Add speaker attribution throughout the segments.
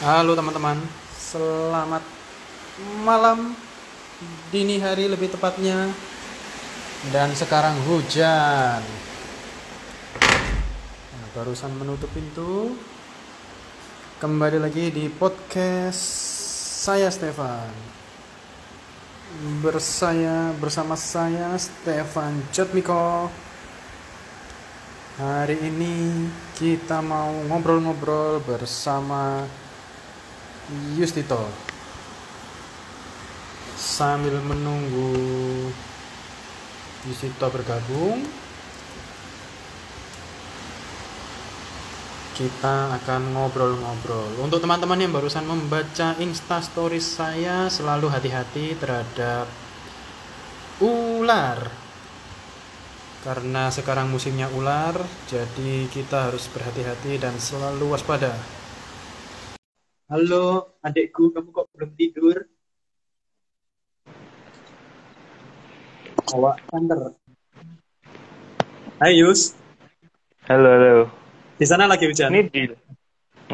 Speaker 1: Halo teman-teman, selamat malam dini hari lebih tepatnya dan sekarang hujan. Nah, barusan menutup pintu. Kembali lagi di podcast saya Stefan. Bersaya bersama saya Stefan Jotmiko. Hari ini kita mau ngobrol-ngobrol bersama Yustito. Sambil menunggu Yustito bergabung, kita akan ngobrol-ngobrol. Untuk teman-teman yang barusan membaca Insta Stories saya, selalu hati-hati terhadap ular karena sekarang musimnya ular, jadi kita harus berhati-hati dan selalu waspada. Halo, adikku, kamu kok belum tidur? Awak kantor. Hai Yus,
Speaker 2: Halo, halo.
Speaker 1: di sana lagi hujan?
Speaker 2: Ini di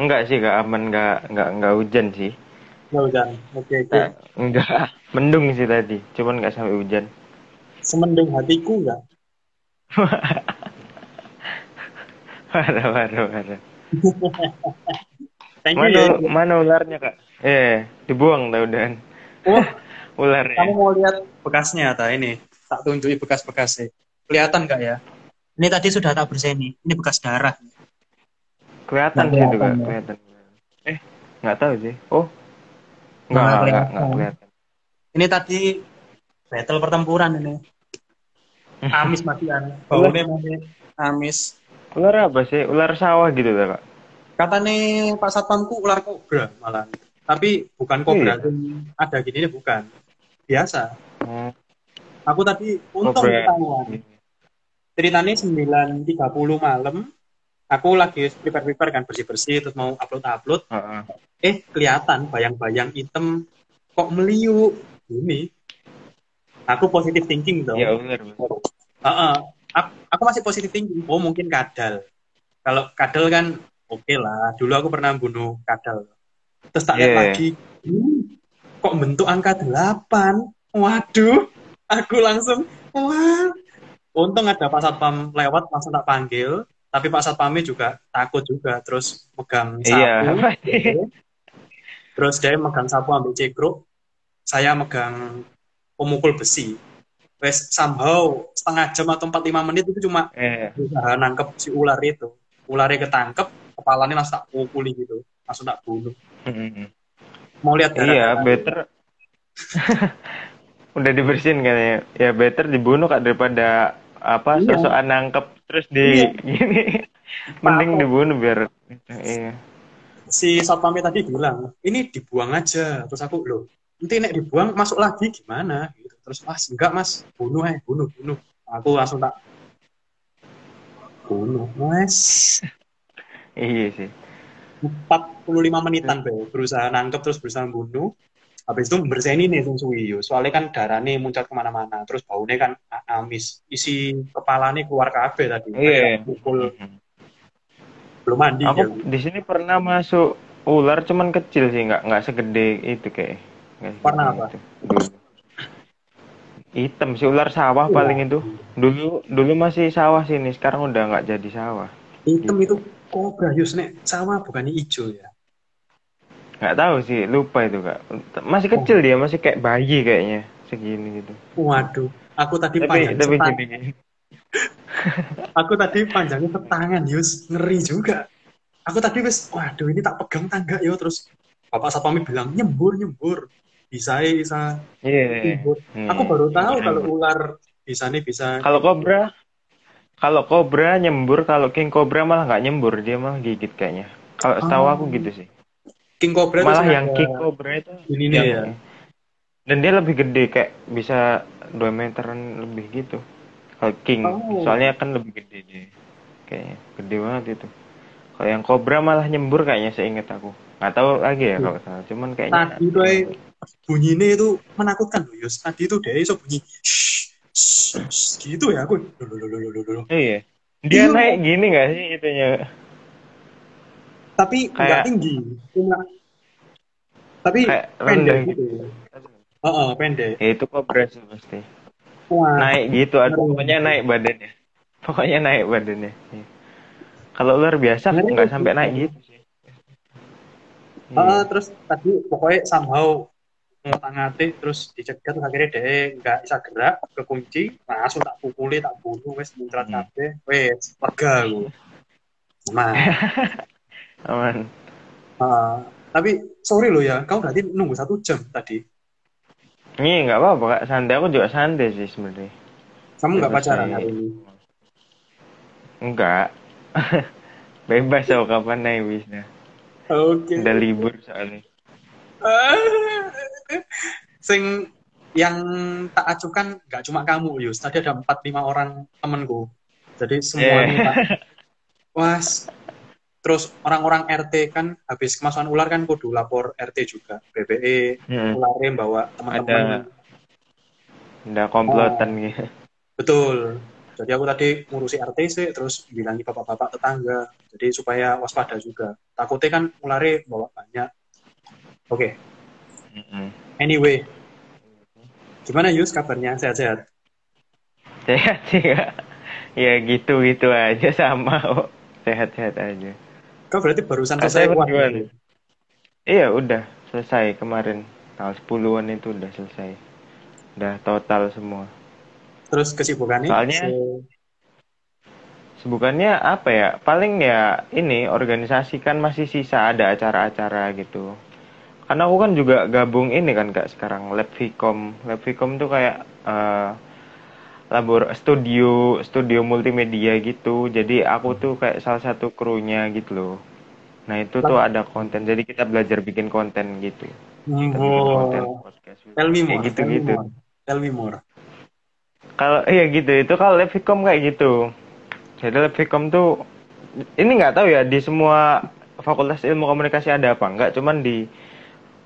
Speaker 2: enggak sih, enggak aman, enggak enggak enggak hujan sih.
Speaker 1: Nggak hujan. Oke, oke.
Speaker 2: Eh, enggak, mendung sih tadi, cuman enggak sampai hujan.
Speaker 1: Semendung hatiku nggak?
Speaker 2: Parah, parah, parah.
Speaker 1: Thank you
Speaker 2: Mana
Speaker 1: ya.
Speaker 2: mana ularnya, Kak? Eh, dibuang tau dan.
Speaker 1: Oh,
Speaker 2: Ularnya.
Speaker 1: kamu mau lihat bekasnya tak ini? Tak tunjuki bekas-bekasnya. Kelihatan nggak ya? Ini tadi sudah tak berseni. Ini bekas darah.
Speaker 2: Kelihatan
Speaker 1: Nggak
Speaker 2: sih itu, Kak,
Speaker 1: kelihatan, ya.
Speaker 2: kelihatan. Eh, enggak tahu sih. Oh.
Speaker 1: Nggak
Speaker 2: enggak,
Speaker 1: kelihatan.
Speaker 2: kelihatan.
Speaker 1: Ini tadi battle pertempuran ini. Amis matian. Baunya masih amis.
Speaker 2: Ular apa sih? Ular sawah gitu, Kak?
Speaker 1: Katanya Pak Satpamku ular kobra malah. Tapi bukan kobra
Speaker 2: Iya.
Speaker 1: yang ada gini ini bukan. Biasa.
Speaker 2: Hmm,
Speaker 1: Aku tadi untung
Speaker 2: kobra.
Speaker 1: ketahuan. Ceritanya 9.30 malam. Aku lagi prepare-prepare kan bersih-bersih terus mau upload-upload.
Speaker 2: Heeh.
Speaker 1: Eh kelihatan bayang-bayang hitam kok meliuk. Ini. Aku positive thinking dong.
Speaker 2: Ya ular.
Speaker 1: Heeh. Aku, aku masih positif thinking. Oh mungkin kadal. Kalau kadal kan oke lah. Dulu aku pernah bunuh kadal. Terus tak lihat
Speaker 2: Yeah.
Speaker 1: lagi. "Hmm, kok bentuk angka 8? Waduh. Aku langsung wah. Untung ada Pak Satpam lewat langsung tak panggil. Tapi Pak Satpamnya juga takut juga. Terus megang sapu.
Speaker 2: Iya.
Speaker 1: Terus dia megang sapu ambil cekruk. Saya megang pemukul besi. Wes somehow setengah jam atau 45 menit itu cuma
Speaker 2: Eh,
Speaker 1: berusaha nangkep si ular itu. Ularnya ketangkep, kepalanya langsung tak pukuli gitu. Langsung tak bunuh.
Speaker 2: mm-mm.
Speaker 1: Mau lihat
Speaker 2: Iya, better. Udah dibersihin katanya. Ya better dibunuh kak daripada apa
Speaker 1: Iya.
Speaker 2: sosokan nangkep terus di
Speaker 1: Iya.
Speaker 2: gini. Mending dibunuh biar iya.
Speaker 1: Si satpamnya tadi bilang, ini dibuang aja. Terus aku, loh, nanti nek dibuang masuk lagi gimana? Gitu. Terus, mas, enggak mas, bunuh eh, bunuh, bunuh. Aku langsung tak bunuh. Mas,
Speaker 2: Iya sih.
Speaker 1: 45 menitan be, berusaha nangkep terus berusaha bunuh. Habis itu berseni nih sing suwi. Soalnya kan darahnya muncrat ke mana-mana. Terus baunya kan amis. Isi kepalanya keluar kabeh tadi.
Speaker 2: Iya.
Speaker 1: Pukul belum mandi
Speaker 2: Aku
Speaker 1: dia.
Speaker 2: di sini pernah masuk ular cuman kecil sih nggak nggak segede itu kayak.
Speaker 1: Warna apa?
Speaker 2: itu. Dulu. Hitam sih ular sawah
Speaker 1: Iya.
Speaker 2: paling itu. Dulu dulu masih sawah sini, sekarang udah nggak jadi sawah.
Speaker 1: Hitam itu kobra Yus nek sama bukannya hijau ya.
Speaker 2: Nggak tahu sih, lupa itu kak. Masih kecil dia, masih kayak bayi kayaknya, segini gitu.
Speaker 1: Waduh, aku tadi
Speaker 2: Tapi
Speaker 1: panjang
Speaker 2: tapi gini.
Speaker 1: Aku tadi panjangnya setangan Yus, ngeri juga. Aku tadi wis, waduh ini tak pegang tangga yo terus Bapak Satpamnya bilang nyembur nyembur. Bisa bisa
Speaker 2: Iya.
Speaker 1: nyembur.
Speaker 2: Hmm.
Speaker 1: Aku baru tahu
Speaker 2: Hmm.
Speaker 1: kalau ular bisa nih bisa.
Speaker 2: Kalau kobra, kalau kobra nyembur, kalau king kobra malah nggak nyembur, dia malah gigit kayaknya. Kalau setahu
Speaker 1: Oh.
Speaker 2: aku gitu sih.
Speaker 1: King Cobra itu
Speaker 2: Malah yang king cobra itu
Speaker 1: Ini nih ya.
Speaker 2: Dan dia lebih gede kayak bisa 2 meteran lebih gitu. Kalau king,
Speaker 1: Oh.
Speaker 2: soalnya kan lebih gede dia. Kayaknya gede banget itu. Kalau yang kobra malah nyembur kayaknya seingat aku. Nggak tahu lagi ya kalau salah. Cuman kayaknya
Speaker 1: Tadi tuh eh, bunyinya itu menakutkan loh Yus. Tadi itu dia iso bunyi shh, gitu ya aku.
Speaker 2: Iya. Dia
Speaker 1: Iya.
Speaker 2: naik gini nggak sih itunya?
Speaker 1: Tapi nggak
Speaker 2: Kayak-
Speaker 1: tinggi. Cuma Tapi
Speaker 2: kayak
Speaker 1: pendek gitu.
Speaker 2: gitu.
Speaker 1: Oh, oh, pendek.
Speaker 2: Ya, itu kobra sih pasti.
Speaker 1: Wah.
Speaker 2: Naik gitu,
Speaker 1: Ngeri.
Speaker 2: pokoknya naik badannya. Pokoknya naik badannya. Iya. Kalau ular biasa nggak sampai naik gitu sih. Iya.
Speaker 1: Ah, terus tadi pokoknya somehow ngotak-ngatik terus dicegat terus akhirnya dia nggak bisa gerak kekunci langsung tak pukuli tak bunuh wes muncrat
Speaker 2: Hmm.
Speaker 1: kabeh wes lega aku nah
Speaker 2: Aman.
Speaker 1: ah, tapi sorry lo ya kau berarti nunggu satu jam tadi
Speaker 2: Ini nggak apa-apa kak, santai aku juga santai sih sebenarnya.
Speaker 1: kamu nggak pacaran hari ini
Speaker 2: Enggak. Bebas aku kapan naik bisa.
Speaker 1: oke
Speaker 2: Udah libur soalnya.
Speaker 1: Sing yang tak acukan nggak cuma kamu Yus. Tadi ada empat lima orang temenku jadi semuanya tak was terus orang-orang RT kan habis kemasukan ular kan kudu lapor RT juga. BPE
Speaker 2: Hmm.
Speaker 1: ularnya bawa teman-teman.
Speaker 2: Udah komplotan
Speaker 1: Oh.
Speaker 2: gitu.
Speaker 1: betul. Jadi aku tadi ngurusi RT sih terus bilangi bapak-bapak tetangga. Jadi supaya waspada juga. Takutnya kan ularnya bawa banyak oke
Speaker 2: Mm-mm.
Speaker 1: anyway gimana Yus kabarnya sehat-sehat
Speaker 2: Sehat sih kak. Ya gitu-gitu aja sama kok. Sehat-sehat aja.
Speaker 1: kau berarti barusan selesai kuat.
Speaker 2: Iya udah selesai kemarin. Tanggal 10-an itu udah selesai. Udah total semua.
Speaker 1: terus kesibukannya
Speaker 2: Soalnya-
Speaker 1: se-
Speaker 2: Sebukannya apa ya? Paling ya ini organisasi kan masih sisa ada acara-acara gitu. Karena aku kan juga gabung ini kan kak sekarang Lab Vicom. Lab Vicom tuh kayak eh, labor studio studio multimedia gitu. Jadi aku tuh kayak salah satu krunya gitu loh. Nah itu tuh ada konten. Jadi kita belajar bikin konten gitu. Kita bikin konten podcast.
Speaker 1: Tell me
Speaker 2: Kayak
Speaker 1: more,
Speaker 2: gitu
Speaker 1: tell me
Speaker 2: gitu.
Speaker 1: more, tell me more.
Speaker 2: Kalau iya gitu itu kalau Lab Vicom kayak gitu. Jadi Lab Vicom tuh ini nggak tahu ya di semua fakultas ilmu komunikasi ada apa enggak, cuman di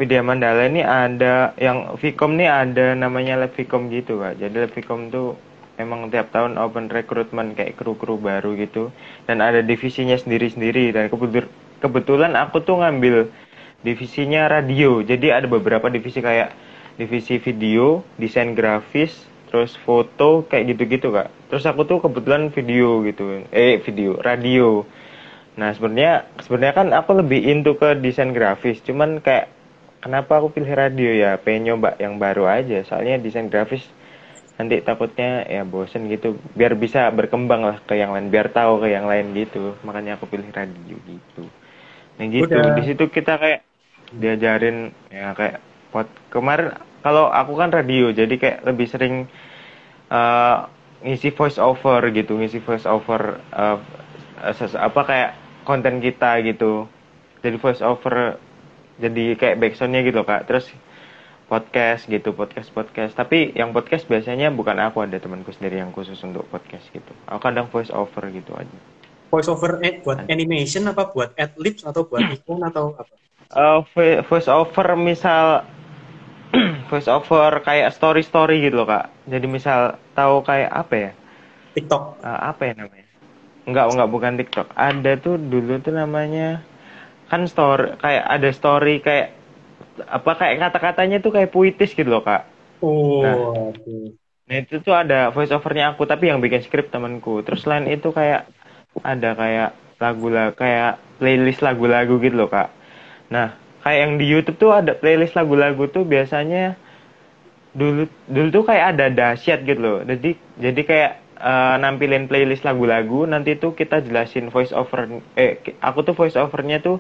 Speaker 2: Widya Mandala ini ada yang Vicom nih ada namanya Lab Vicom gitu kak. Jadi Lab Vicom tuh emang tiap tahun open recruitment kayak kru-kru baru gitu dan ada divisinya sendiri-sendiri dan kebetul- kebetulan aku tuh ngambil divisinya radio. Jadi ada beberapa divisi kayak divisi video, desain grafis, terus foto kayak gitu-gitu kak. Terus aku tuh kebetulan video gitu, eh video, radio. Nah sebenarnya sebenarnya kan aku lebih into ke desain grafis, cuman kayak kenapa aku pilih radio ya? Pengen nyoba yang baru aja. Soalnya desain grafis nanti takutnya ya bosen gitu. Biar bisa berkembang lah ke yang lain, biar tahu ke yang lain gitu. Makanya aku pilih radio gitu. Nah gitu.
Speaker 1: Udah.
Speaker 2: Di situ kita kayak diajarin ya kayak pot kemarin kalau aku kan radio jadi kayak lebih sering eh, ngisi voice over gitu ngisi voice over eh, ses- apa kayak konten kita gitu jadi voice over jadi kayak backsoundnya gitu kak. Terus podcast gitu podcast podcast. Tapi yang podcast biasanya bukan aku ada temanku sendiri yang khusus untuk podcast gitu. Aku kadang voice over gitu aja.
Speaker 1: Voice over eh, buat animation apa buat ad libs atau buat iklan atau apa?
Speaker 2: Vo- voice over misal voice over kayak story story gitu loh kak. Jadi misal tahu kayak apa ya?
Speaker 1: TikTok.
Speaker 2: Eh, apa ya namanya? Enggak enggak bukan TikTok. Ada tuh dulu tuh namanya kan story kayak ada story kayak apa kayak kata-katanya tuh kayak puitis gitu loh kak
Speaker 1: Oh,
Speaker 2: Nah. Nah itu tuh ada voice overnya aku tapi yang bikin skrip temanku. Terus selain itu kayak ada kayak lagu-lagu kayak playlist lagu-lagu gitu loh kak. Nah kayak yang di YouTube tuh ada playlist lagu-lagu tuh biasanya dulu dulu tuh kayak ada dahsyat gitu loh. Jadi jadi kayak eh, nampilin playlist lagu-lagu nanti tuh kita jelasin voice over eh aku tuh voice overnya tuh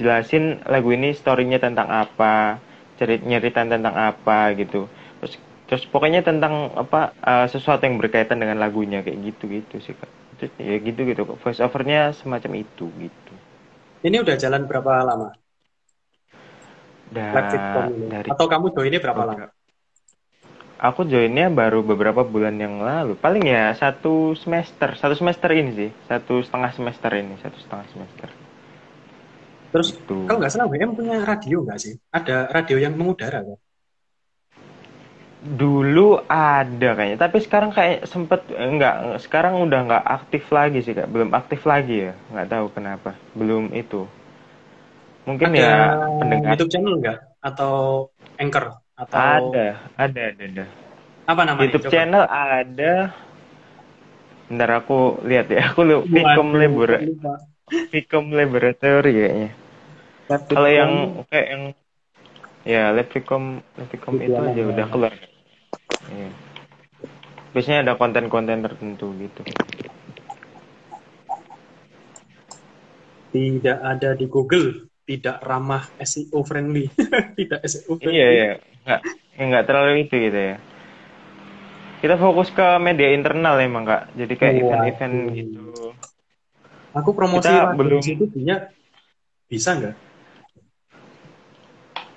Speaker 2: jelasin lagu ini storynya tentang apa cerit nyeritain tentang apa gitu terus terus pokoknya tentang apa eh, sesuatu yang berkaitan dengan lagunya kayak gitu gitu sih kak Itu, ya gitu gitu voice overnya semacam itu gitu
Speaker 1: Ini udah jalan berapa lama? ini?
Speaker 2: dari
Speaker 1: Atau kamu joinnya berapa
Speaker 2: Oke.
Speaker 1: lama?
Speaker 2: Aku joinnya baru beberapa bulan yang lalu paling ya satu semester satu semester ini sih satu setengah semester ini satu setengah semester
Speaker 1: Terus
Speaker 2: Gitu.
Speaker 1: kalau nggak salah WM punya radio nggak sih? Ada radio yang mengudara kan?
Speaker 2: dulu ada kayaknya tapi sekarang kayak sempet eh, enggak sekarang udah nggak aktif lagi sih kak belum aktif lagi ya nggak tahu kenapa belum itu mungkin
Speaker 1: Ada
Speaker 2: ya pendengar
Speaker 1: YouTube channel nggak? atau Anchor atau
Speaker 2: Ada, ada, ada, ada.
Speaker 1: apa namanya?
Speaker 2: YouTube
Speaker 1: Coba.
Speaker 2: channel ada. Bentar aku lihat ya. Aku lu Vicom Labor. Vicom Laboratory kayaknya. Kalau yang kayak yang ya Lab Vicom itu aja
Speaker 1: ya.
Speaker 2: udah keluar. Iya. Biasanya ada konten-konten tertentu gitu.
Speaker 1: tidak ada di Google, tidak ramah SEO friendly, tidak SEO friendly.
Speaker 2: Iya, iya. Nggak, ya nggak terlalu itu gitu ya. Kita fokus ke media internal emang kak. Jadi kayak event-event gitu.
Speaker 1: Aku promosi
Speaker 2: Kita
Speaker 1: lagu
Speaker 2: belum-
Speaker 1: di situ punya bisa nggak?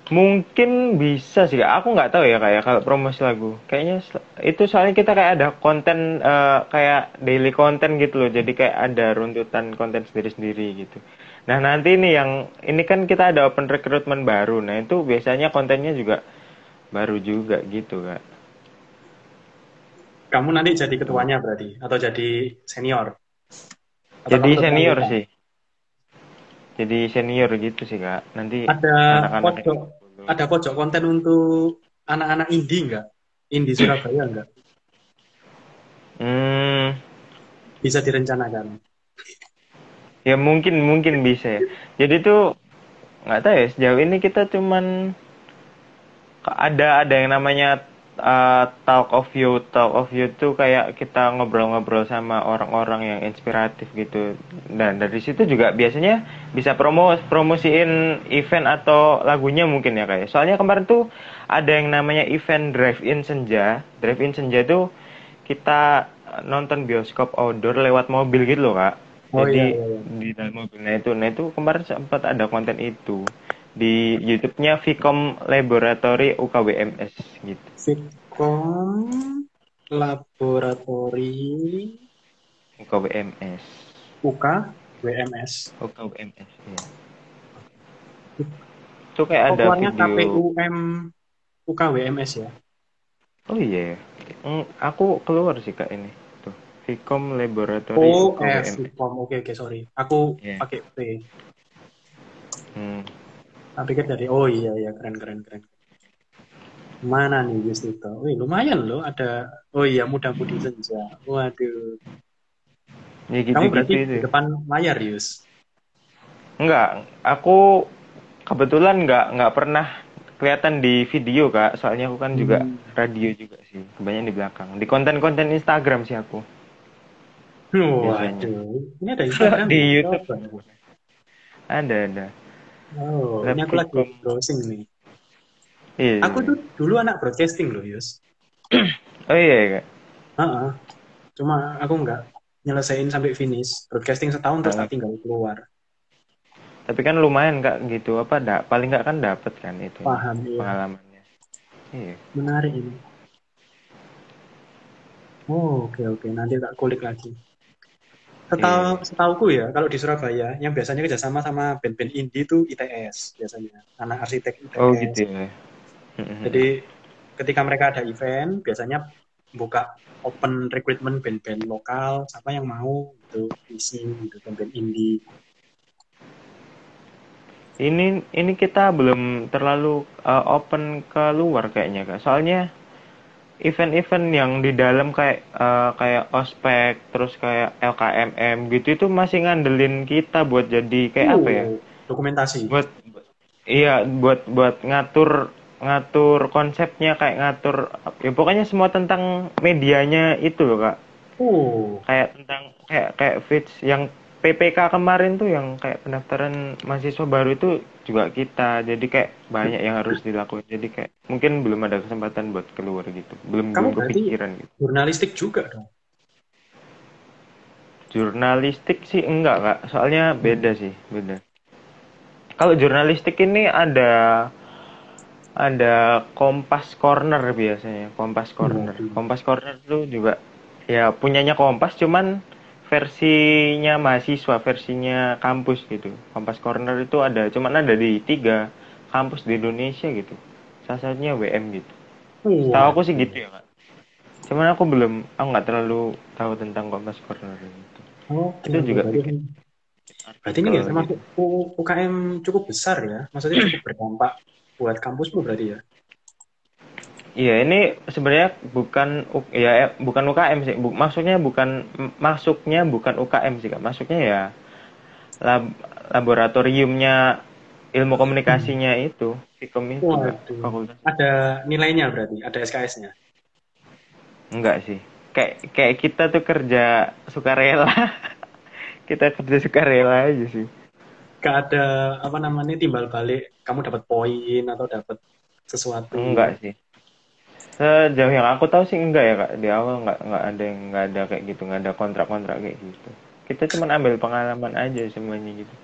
Speaker 2: Mungkin bisa sih kak. Aku nggak tahu ya kayak kalau promosi lagu. Kayaknya itu soalnya kita kayak ada konten eh, kayak daily konten gitu loh. Jadi kayak ada runtutan konten sendiri-sendiri gitu. Nah nanti ini yang ini kan kita ada open recruitment baru. Nah itu biasanya kontennya juga baru juga gitu kak.
Speaker 1: Kamu nanti jadi ketuanya berarti atau jadi senior? Atau
Speaker 2: Jadi senior sih. Jadi senior gitu sih kak. Nanti
Speaker 1: Ada pojok, ada pojok konten untuk anak-anak indie nggak? Indie Surabaya nggak?
Speaker 2: Hmm,
Speaker 1: Bisa direncanakan.
Speaker 2: ya mungkin mungkin bisa ya. Jadi tuh nggak tahu ya sejauh ini kita cuman ada ada yang namanya uh, talk of you. Talk of you tuh kayak kita ngobrol-ngobrol sama orang-orang yang inspiratif gitu. Dan dari situ juga biasanya bisa promo promosiin event atau lagunya mungkin ya kayak. Soalnya kemarin tuh ada yang namanya event drive in senja. Drive in senja tuh kita nonton bioskop outdoor lewat mobil gitu loh kak.
Speaker 1: Oh,
Speaker 2: jadi
Speaker 1: iya, iya, iya.
Speaker 2: di dalam mobilnya itu nah itu kemarin sempat ada konten itu di YouTube-nya Vicom Laboratory UKWMS gitu
Speaker 1: Fitcom Laboratory
Speaker 2: UKWMS
Speaker 1: UK WMS.
Speaker 2: UKWMS ya itu kayak ada video
Speaker 1: KPUM UK WMS ya.
Speaker 2: oh iya ya. Hmm, aku keluar sih kak ini tuh Vicom Laboratory
Speaker 1: Oh, F
Speaker 2: UKWMS
Speaker 1: Fitcom. Oke, oke, sorry. Aku
Speaker 2: Iya.
Speaker 1: pakai P.
Speaker 2: hmm.
Speaker 1: Aku pikir dari oh iya iya keren keren keren. Mana nih Justito? Wih, lumayan loh ada oh iya muda-mudi senja. Waduh.
Speaker 2: ya gitu
Speaker 1: Kamu
Speaker 2: gitu
Speaker 1: berarti
Speaker 2: itu
Speaker 1: di depan layar, Yus.
Speaker 2: Enggak, aku kebetulan nggak nggak pernah kelihatan di video kak. Soalnya aku kan juga
Speaker 1: Hmm.
Speaker 2: radio juga sih, kebanyakan di belakang. Di konten-konten Instagram sih aku.
Speaker 1: Waduh. Ini ada Instagram
Speaker 2: Di
Speaker 1: ya?
Speaker 2: YouTube. Ada ada.
Speaker 1: Oh, ini aku lagi browsing nih.
Speaker 2: Iya.
Speaker 1: Aku tuh dulu anak broadcasting loh, Yus.
Speaker 2: Oh iya iya, kak.
Speaker 1: Heeh. Cuma aku nggak nyelesain sampai finish. Broadcasting setahun terus tak tinggal keluar.
Speaker 2: Tapi kan lumayan kak gitu apa? Da paling nggak kan dapet kan itu
Speaker 1: Paham, iya.
Speaker 2: pengalamannya. Iya.
Speaker 1: Menarik ini. Oh, oke oke. Nanti tak kulik lagi. Setahu, setauku ya, kalau di Surabaya, yang biasanya kerjasama sama band-band indie itu ITS biasanya, anak arsitek ITS.
Speaker 2: Oh gitu ya.
Speaker 1: Jadi ketika mereka ada event, biasanya buka open recruitment band-band lokal, siapa yang mau gitu, isi gitu, band-band indie.
Speaker 2: Ini ini kita belum terlalu uh, open ke luar kayaknya kak. Soalnya event-event yang di dalam kayak uh, kayak ospek terus kayak LKMM gitu itu masih ngandelin kita buat jadi kayak apa ya?
Speaker 1: Oh, Dokumentasi.
Speaker 2: Buat iya buat buat ngatur ngatur konsepnya kayak ngatur ya pokoknya semua tentang medianya itu loh kak.
Speaker 1: Oh,
Speaker 2: Kayak tentang kayak kayak fits yang PPK kemarin tuh yang kayak pendaftaran mahasiswa baru itu juga kita. Jadi kayak banyak yang harus dilakukan jadi kayak mungkin belum ada kesempatan buat keluar gitu. Belum
Speaker 1: Kamu
Speaker 2: belum kepikiran gitu.
Speaker 1: jurnalistik juga dong.
Speaker 2: jurnalistik sih enggak kak. Soalnya beda sih beda. Kalau jurnalistik ini ada ada Kompas Corner biasanya Kompas Corner.
Speaker 1: Hmm.
Speaker 2: Kompas Corner tuh juga ya punyanya Kompas cuman versinya mahasiswa versinya kampus gitu. Kompas Corner itu ada cuman ada di tiga kampus di Indonesia gitu. Salah satunya WM gitu.
Speaker 1: Oh,
Speaker 2: tahu aku sih gitu. Ya kak. Cuman aku belum aku nggak terlalu tahu tentang Kompas Corner gitu.
Speaker 1: Oke,
Speaker 2: Itu juga
Speaker 1: berarti, berarti ini ya U- UKM cukup besar ya, maksudnya cukup berdampak buat kampusmu berarti ya?
Speaker 2: Iya, ini sebenarnya bukan ya eh, bukan UKM sih. Bu- maksudnya bukan masuknya bukan UKM sih, Kak. Masuknya ya lab- laboratoriumnya ilmu komunikasinya itu, Fikom itu
Speaker 1: Waduh. Ada nilainya berarti, ada SKS-nya.
Speaker 2: Enggak sih. Kayak kayak kita tuh kerja sukarela. kita kerja sukarela aja sih.
Speaker 1: Gak ada apa namanya timbal balik, kamu dapat poin atau dapat sesuatu.
Speaker 2: Enggak sih. Sejauh yang aku tahu sih enggak ya kak. Di awal enggak enggak ada yang enggak ada kayak gitu, enggak ada kontrak-kontrak kayak gitu. Kita cuma ambil pengalaman aja semuanya gitu.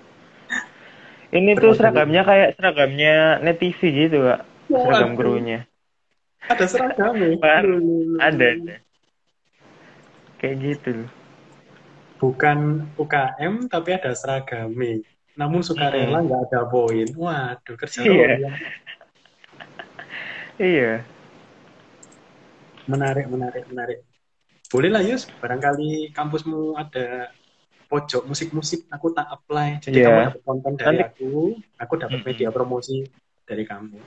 Speaker 2: Ini tuh
Speaker 1: Berapa
Speaker 2: seragamnya kayak seragamnya net TV gitu kak. Seragam
Speaker 1: Waduh.
Speaker 2: krunya.
Speaker 1: Ada seragam ya?
Speaker 2: Ada ada. Kayak gitu loh.
Speaker 1: Bukan UKM tapi ada seragam Namun sukarela nggak ada poin. Waduh, kerja
Speaker 2: Hmm. Iya.
Speaker 1: ya.
Speaker 2: Iya.
Speaker 1: Menarik, menarik, menarik. Boleh lah Yus, barangkali kampusmu ada pojok musik-musik, aku tak apply. Jadi
Speaker 2: Iya.
Speaker 1: kamu dapat konten dari
Speaker 2: Nanti-
Speaker 1: aku, aku dapat
Speaker 2: Mm-mm.
Speaker 1: media promosi dari kamu.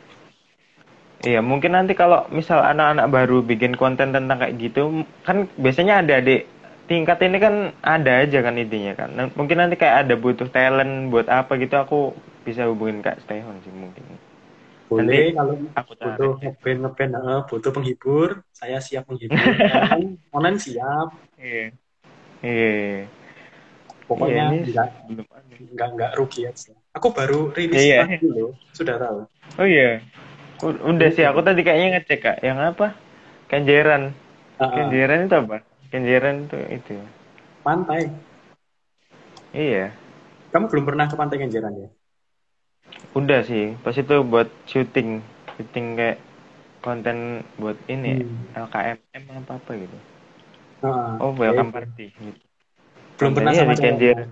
Speaker 2: Iya, mungkin nanti kalau misal anak-anak baru bikin konten tentang kayak gitu, kan biasanya ada adik tingkat ini kan ada aja kan intinya kan. Nah, mungkin nanti kayak ada butuh talent buat apa gitu, aku bisa hubungin Kak Stehon sih mungkin.
Speaker 1: Boleh kalau
Speaker 2: Aku
Speaker 1: butuh
Speaker 2: tarik.
Speaker 1: ngeband ngeband eh, butuh penghibur, saya siap menghibur. online, online siap.
Speaker 2: Iya. Iya.
Speaker 1: Pokoknya
Speaker 2: Iya, ini
Speaker 1: nggak
Speaker 2: belum ada.
Speaker 1: nggak nggak rugi aja. Aku baru rilis
Speaker 2: Iya.
Speaker 1: lagu loh, sudah tahu.
Speaker 2: Oh iya. U- Udah sih, aku tadi kayaknya ngecek Kak. Yang apa? Kenjeran.
Speaker 1: Ah, ah,
Speaker 2: Kenjeran itu apa? Kenjeran itu itu.
Speaker 1: pantai.
Speaker 2: Iya.
Speaker 1: Kamu belum pernah ke pantai Kenjeran ya?
Speaker 2: Udah sih, pas itu buat syuting, syuting kayak konten buat ini
Speaker 1: Hmm.
Speaker 2: LKMM apa apa gitu.
Speaker 1: Ah,
Speaker 2: Oh, welcome
Speaker 1: oke.
Speaker 2: party gitu.
Speaker 1: Belum pernah sama
Speaker 2: di
Speaker 1: cewek?
Speaker 2: Kenjeran.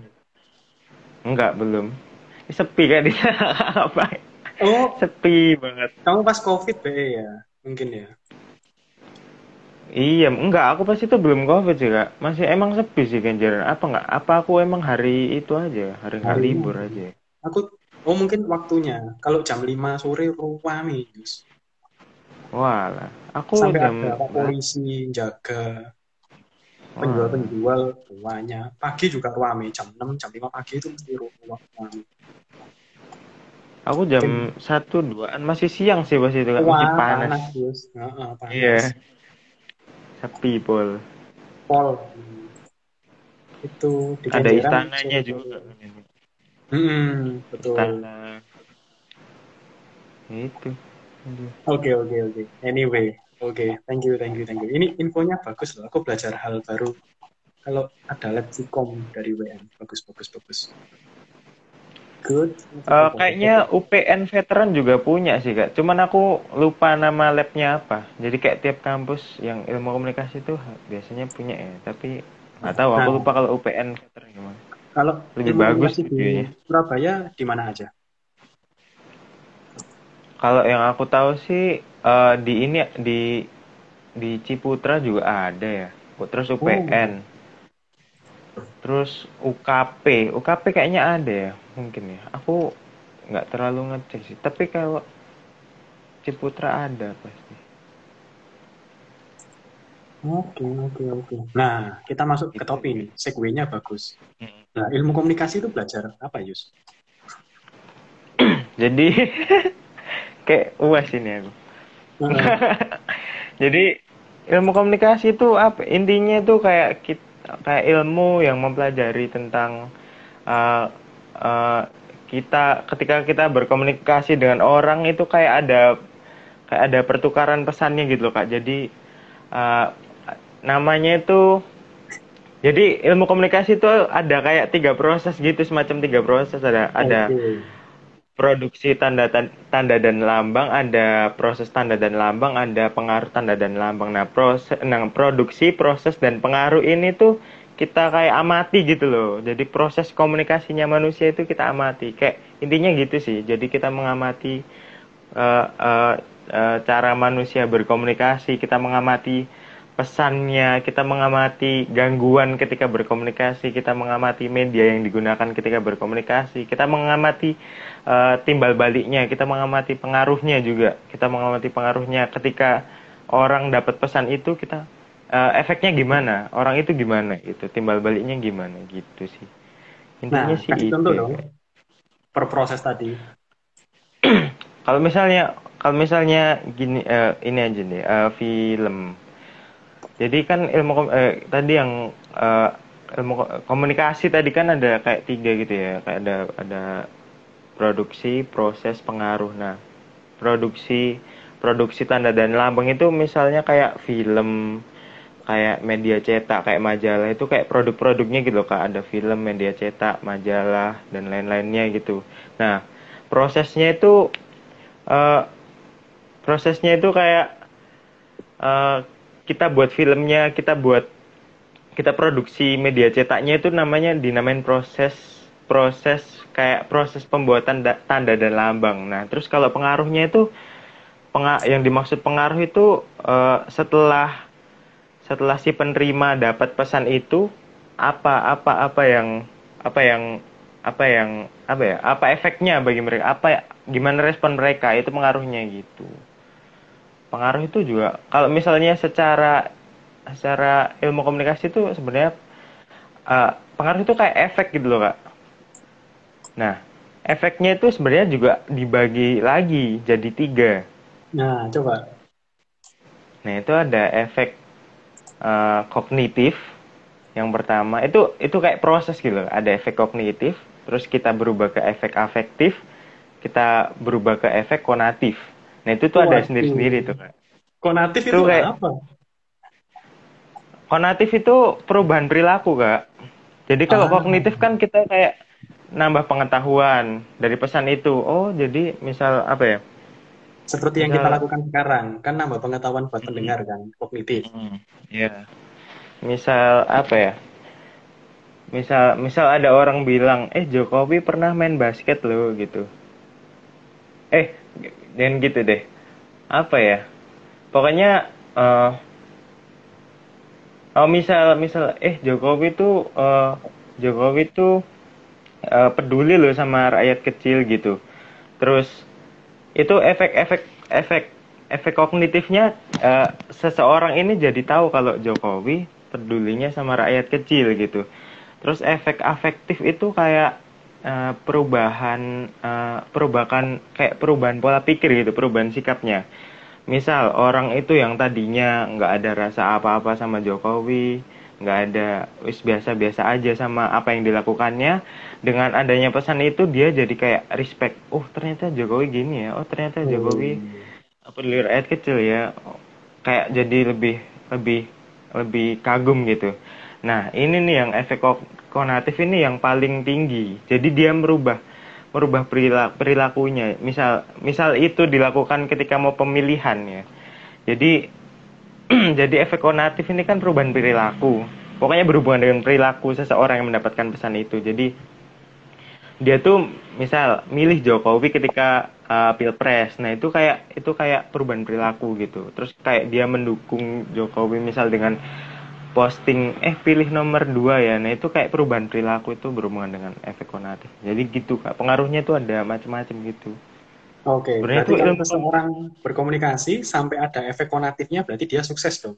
Speaker 2: Enggak, belum. Sepi kan di sana apa?
Speaker 1: Oh,
Speaker 2: Sepi banget.
Speaker 1: kamu pas COVID BE ya? Mungkin ya.
Speaker 2: Iya, enggak, aku pas itu belum covid sih kak. Masih emang sepi sih Kenjeran. Apa enggak? Apa aku emang hari itu aja, hari
Speaker 1: Hari-
Speaker 2: libur aja.
Speaker 1: Aku oh mungkin waktunya. Kalau jam 5 sore rame, Yus.
Speaker 2: Walah, aku
Speaker 1: Sampai
Speaker 2: jam
Speaker 1: ada polisi jaga penjual-penjual banyak. Pagi juga rame, jam 6, jam 5 pagi itu mesti rame.
Speaker 2: Aku jam satu duaan masih siang sih pas itu kak, masih
Speaker 1: Wah,
Speaker 2: panas.
Speaker 1: panas, Yus. Heeh, panas.
Speaker 2: Iya. Sepi pol.
Speaker 1: Pol. Itu di
Speaker 2: Ada istananya juga.
Speaker 1: Hmm, betul.
Speaker 2: Istana. Itu.
Speaker 1: Oke, oke, oke. Anyway, oke. Thank you, thank you, thank you. Ini infonya bagus loh. Aku belajar hal baru. Kalau ada lab Vkom dari WM, bagus, bagus, bagus. Good.
Speaker 2: Eh, kayaknya UPN veteran juga punya sih kak. Cuman aku lupa nama labnya apa. Jadi kayak tiap kampus yang ilmu komunikasi tuh biasanya punya ya. Tapi nggak tahu. Aku
Speaker 1: Nah.
Speaker 2: lupa kalau UPN veteran gimana.
Speaker 1: Kalau
Speaker 2: lebih bagus
Speaker 1: di
Speaker 2: videonya.
Speaker 1: Surabaya di mana aja?
Speaker 2: Kalau yang aku tahu sih eh, di ini di di Ciputra juga ada ya. Terus UPN. Terus UKP, UKP kayaknya ada ya, mungkin ya. Aku nggak terlalu ngecek sih. Tapi kalau Ciputra ada pasti.
Speaker 1: Oke, oke, oke. Nah, kita masuk ke topik ini. Segue-nya bagus. Nah, ilmu komunikasi itu belajar apa, Yus?
Speaker 2: Jadi kayak uas ini aku.
Speaker 1: Nah,
Speaker 2: Jadi ilmu komunikasi itu apa? Intinya itu kayak kita, kayak ilmu yang mempelajari tentang uh, uh, kita ketika kita berkomunikasi dengan orang itu kayak ada kayak ada pertukaran pesannya gitu loh kak. Jadi uh, namanya itu jadi ilmu komunikasi itu ada kayak tiga proses gitu semacam tiga proses ada ada
Speaker 1: oke.
Speaker 2: produksi tanda tan- tanda dan lambang, ada proses tanda dan lambang, ada pengaruh tanda dan lambang. Nah, proses nah, produksi, proses dan pengaruh ini tuh kita kayak amati gitu loh. Jadi proses komunikasinya manusia itu kita amati. Kayak intinya gitu sih. Jadi kita mengamati eh, eh, eh, cara manusia berkomunikasi, kita mengamati pesannya, kita mengamati gangguan ketika berkomunikasi, kita mengamati media yang digunakan ketika berkomunikasi, kita mengamati uh, timbal baliknya, kita mengamati pengaruhnya juga, kita mengamati pengaruhnya ketika orang dapat pesan itu kita uh, efeknya gimana, orang itu gimana, itu timbal baliknya gimana gitu sih.
Speaker 1: Intinya nah, sih itu. Contoh dong per proses tadi.
Speaker 2: kalau misalnya kalau misalnya gini uh, ini aja nih uh, film jadi kan ilmu eh, tadi yang uh, ilmu komunikasi tadi kan ada kayak tiga gitu ya, kayak ada ada produksi, proses, pengaruh. Nah, produksi produksi tanda dan lambang itu misalnya kayak film, kayak media cetak, kayak majalah itu kayak produk-produknya gitu kak ada film, media cetak, majalah dan lain-lainnya gitu. Nah prosesnya itu uh, prosesnya itu kayak uh, kita buat filmnya, kita buat kita produksi media cetaknya itu namanya dinamain proses proses kayak proses pembuatan da, tanda dan lambang. Nah, terus kalau pengaruhnya itu penga, yang dimaksud pengaruh itu uh, setelah setelah si penerima dapat pesan itu apa apa apa yang apa yang apa yang apa ya apa efeknya bagi mereka apa gimana respon mereka itu pengaruhnya gitu pengaruh itu juga kalau misalnya secara secara ilmu komunikasi itu sebenarnya uh, pengaruh itu kayak efek gitu loh kak. Nah efeknya itu sebenarnya juga dibagi lagi jadi tiga.
Speaker 1: Nah coba.
Speaker 2: Nah itu ada efek uh, kognitif yang pertama itu itu kayak proses gitu loh. Ada efek kognitif, terus kita berubah ke efek afektif, kita berubah ke efek konatif. Nah itu tuh ada sendiri-sendiri tuh kak.
Speaker 1: Konatif itu, itu kayak, apa?
Speaker 2: Konatif itu perubahan perilaku kak. Jadi kalau ah. kognitif kan kita kayak nambah pengetahuan dari pesan itu. Oh jadi misal apa ya?
Speaker 1: Seperti misal, yang kita lakukan sekarang kan nambah pengetahuan buat pendengar kan kognitif.
Speaker 2: Hmm, iya. Misal apa ya? Misal misal ada orang bilang, eh Jokowi pernah main basket loh gitu. Eh dan gitu deh. Apa ya? Pokoknya uh, oh misal misal eh Jokowi tuh uh, Jokowi tuh uh, peduli loh sama rakyat kecil gitu. Terus itu efek-efek efek efek kognitifnya uh, seseorang ini jadi tahu kalau Jokowi pedulinya sama rakyat kecil gitu. Terus efek afektif itu kayak uh, perubahan uh, perubahan kayak perubahan pola pikir gitu perubahan sikapnya. Misal orang itu yang tadinya nggak ada rasa apa-apa sama Jokowi nggak ada wis biasa-biasa aja sama apa yang dilakukannya dengan adanya pesan itu dia jadi kayak respect oh ternyata Jokowi gini ya oh ternyata Jokowi apa dulu rakyat kecil ya. Kayak jadi lebih lebih lebih kagum gitu. Nah ini nih yang efek konatif ini yang paling tinggi. Jadi dia merubah merubah perilakunya. Misal misal itu dilakukan ketika mau pemilihan ya. Jadi jadi efek konatif ini kan perubahan perilaku. Pokoknya berhubungan dengan perilaku seseorang yang mendapatkan pesan itu. Jadi dia tuh misal milih Jokowi ketika uh, pilpres nah itu kayak itu kayak perubahan perilaku gitu terus kayak dia mendukung Jokowi misal dengan posting eh pilih nomor dua ya. Nah itu kayak perubahan perilaku itu berhubungan dengan efek konatif. Jadi gitu kak. Pengaruhnya itu ada macam-macam gitu.
Speaker 1: Oke okay, berarti itu kalau seseorang berkomunikasi sampai ada efek konatifnya berarti dia sukses dong?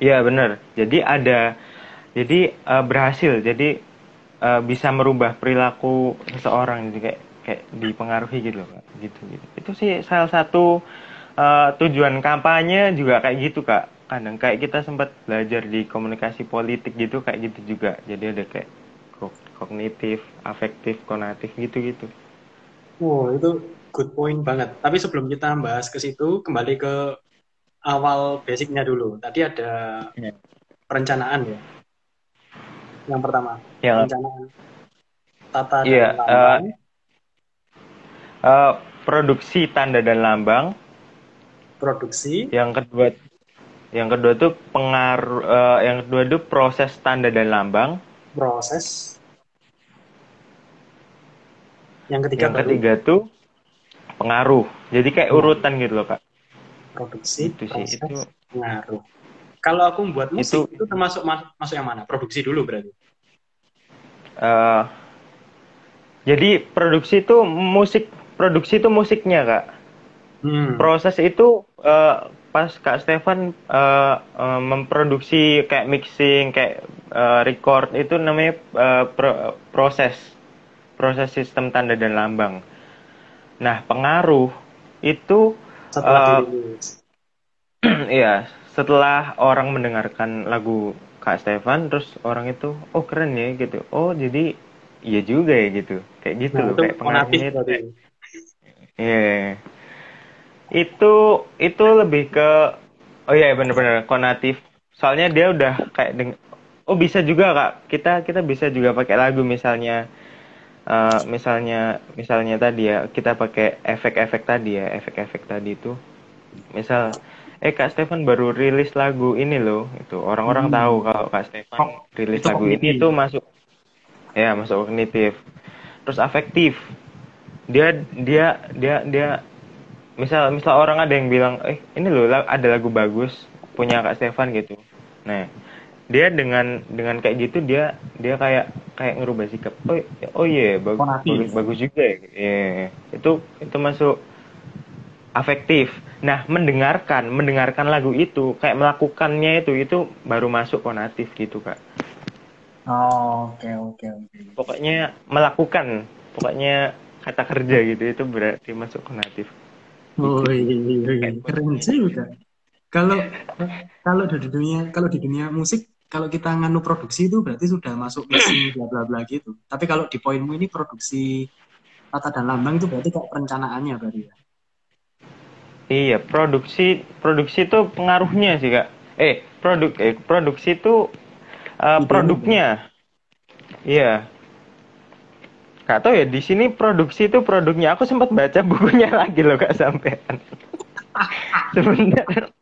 Speaker 2: Iya benar. Jadi ada jadi uh, berhasil. Jadi uh, bisa merubah perilaku seseorang jadi kayak kayak dipengaruhi gitu kak. Gitu gitu. Itu sih salah satu uh, tujuan kampanye juga kayak gitu kak kadang kayak kita sempat belajar di komunikasi politik gitu kayak gitu juga. Jadi ada kayak kognitif afektif konatif gitu gitu
Speaker 1: wow itu good point banget. Tapi sebelum kita bahas ke situ kembali ke awal basicnya dulu. Tadi ada ya. perencanaan ya? Yang pertama ya. perencanaan tata dan ya, lambang. uh,
Speaker 2: uh, produksi tanda dan lambang.
Speaker 1: Produksi.
Speaker 2: Yang kedua yang kedua tuh pengaruh uh, yang kedua itu proses tanda dan lambang.
Speaker 1: Proses. Yang ketiga
Speaker 2: Yang baru. ketiga tuh pengaruh. Jadi kayak urutan gitu loh, Kak.
Speaker 1: Produksi, itu sih, itu pengaruh.
Speaker 3: Kalau aku membuat musik
Speaker 2: Itu-
Speaker 3: itu, termasuk ma- masuk yang mana? Produksi dulu berarti.
Speaker 2: Eh, jadi produksi itu musik produksi itu musiknya kak.
Speaker 3: Hmm.
Speaker 2: Proses itu eh, pas kak Stefan eh, eh, memproduksi kayak mixing kayak eh, record itu namanya eh, pro- proses proses sistem tanda dan lambang. Nah pengaruh itu
Speaker 3: Setelah dirilis.
Speaker 2: Iya, setelah orang mendengarkan lagu Kak Stefan, terus orang itu, oh keren ya gitu. Oh jadi iya juga ya gitu. Kayak gitu
Speaker 3: Nah,
Speaker 2: loh, kayak pengaruhnya itu.
Speaker 3: berarti.
Speaker 2: Iya. Itu itu lebih ke oh iya bener-bener konatif. Soalnya dia udah kayak deng oh bisa juga Kak. Kita kita bisa juga pakai lagu misalnya eh, misalnya misalnya tadi ya kita pakai efek-efek tadi ya, efek-efek tadi itu. Misal eh Kak Stefan baru rilis lagu ini loh, itu orang-orang
Speaker 3: Hmm.
Speaker 2: tahu kalau Kak Stefan
Speaker 3: Oh,
Speaker 2: rilis
Speaker 3: itu
Speaker 2: lagu ini itu masuk ya masuk kognitif. Terus afektif dia dia dia dia misal misal orang ada yang bilang eh ini loh ada lagu bagus punya kak Stefan gitu. Nah dia dengan dengan kayak gitu dia dia kayak kayak ngerubah sikap oh oh iya bagus
Speaker 3: Konatif.
Speaker 2: bagus, bagus juga ya. Iya, itu itu masuk afektif. Nah mendengarkan mendengarkan lagu itu kayak melakukannya itu itu baru masuk konatif gitu kak.
Speaker 3: Oh, oke oke oke.
Speaker 2: pokoknya melakukan pokoknya kata kerja gitu itu berarti masuk konatif
Speaker 1: Oh iya, keren juga. Kalau kalau di dunia kalau di dunia musik kalau kita nganu produksi itu berarti sudah masuk mixing bla bla bla gitu. Tapi kalau di poinmu ini produksi tata dan lambang itu berarti kayak perencanaannya berarti ya.
Speaker 2: Iya, produksi produksi itu pengaruhnya sih kak. Eh, produk eh produksi itu uh, produknya. Iya. Gak tau ya di sini produksi itu produknya. Aku sempat baca bukunya lagi loh kak sampean. Sebentar.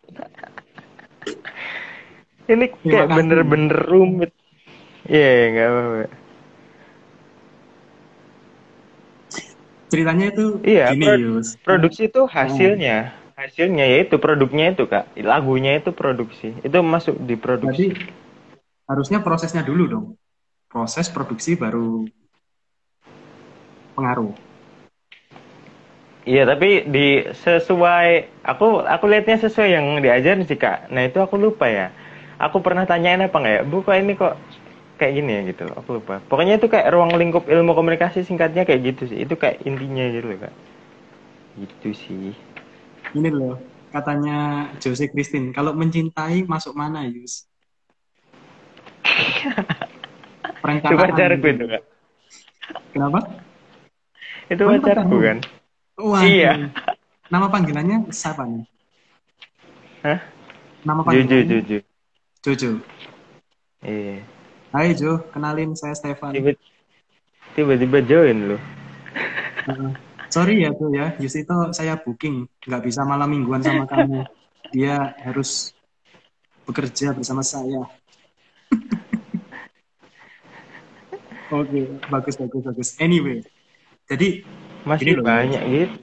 Speaker 2: Ini kayak bener-bener rumit. Iya, nggak apa-apa.
Speaker 1: Ceritanya itu
Speaker 2: Iya,
Speaker 1: gini
Speaker 2: prod-
Speaker 1: Yus.
Speaker 2: Produksi itu hasilnya. Hasilnya yaitu produknya itu kak. Lagunya itu produksi. Itu masuk di produksi.
Speaker 1: Berarti harusnya prosesnya dulu dong. Proses produksi baru pengaruh.
Speaker 2: Iya, tapi di sesuai aku aku lihatnya sesuai yang diajarin sih kak. Nah itu aku lupa ya. Aku pernah tanyain apa nggak ya? Bu kok ini kok kayak gini ya gitu. Aku lupa. Pokoknya itu kayak ruang lingkup ilmu komunikasi singkatnya kayak gitu sih. Itu kayak intinya gitu loh kak. Gitu sih.
Speaker 1: Ini loh, katanya Jose Christine, kalau mencintai masuk mana, Yus? Perencanaan.
Speaker 2: pacarku itu kak.
Speaker 1: Kenapa?
Speaker 2: Itu pacarku
Speaker 1: pacarmu?
Speaker 2: kan.
Speaker 1: Wah,
Speaker 2: Iya.
Speaker 1: Nama panggilannya siapa nih?
Speaker 2: Hah?
Speaker 1: Nama panggilannya?
Speaker 2: Juju.
Speaker 1: Jojo.
Speaker 2: Iya.
Speaker 1: Hai Jo, kenalin saya Stefan.
Speaker 2: Tiba- Tiba-tiba join.
Speaker 1: Uh, sorry ya tuh ya, Yus itu saya booking, nggak bisa malam mingguan sama kamu. Dia harus bekerja bersama saya. Oke, bagus bagus bagus. Anyway, jadi
Speaker 2: Masih
Speaker 1: loh,
Speaker 2: banyak gitu.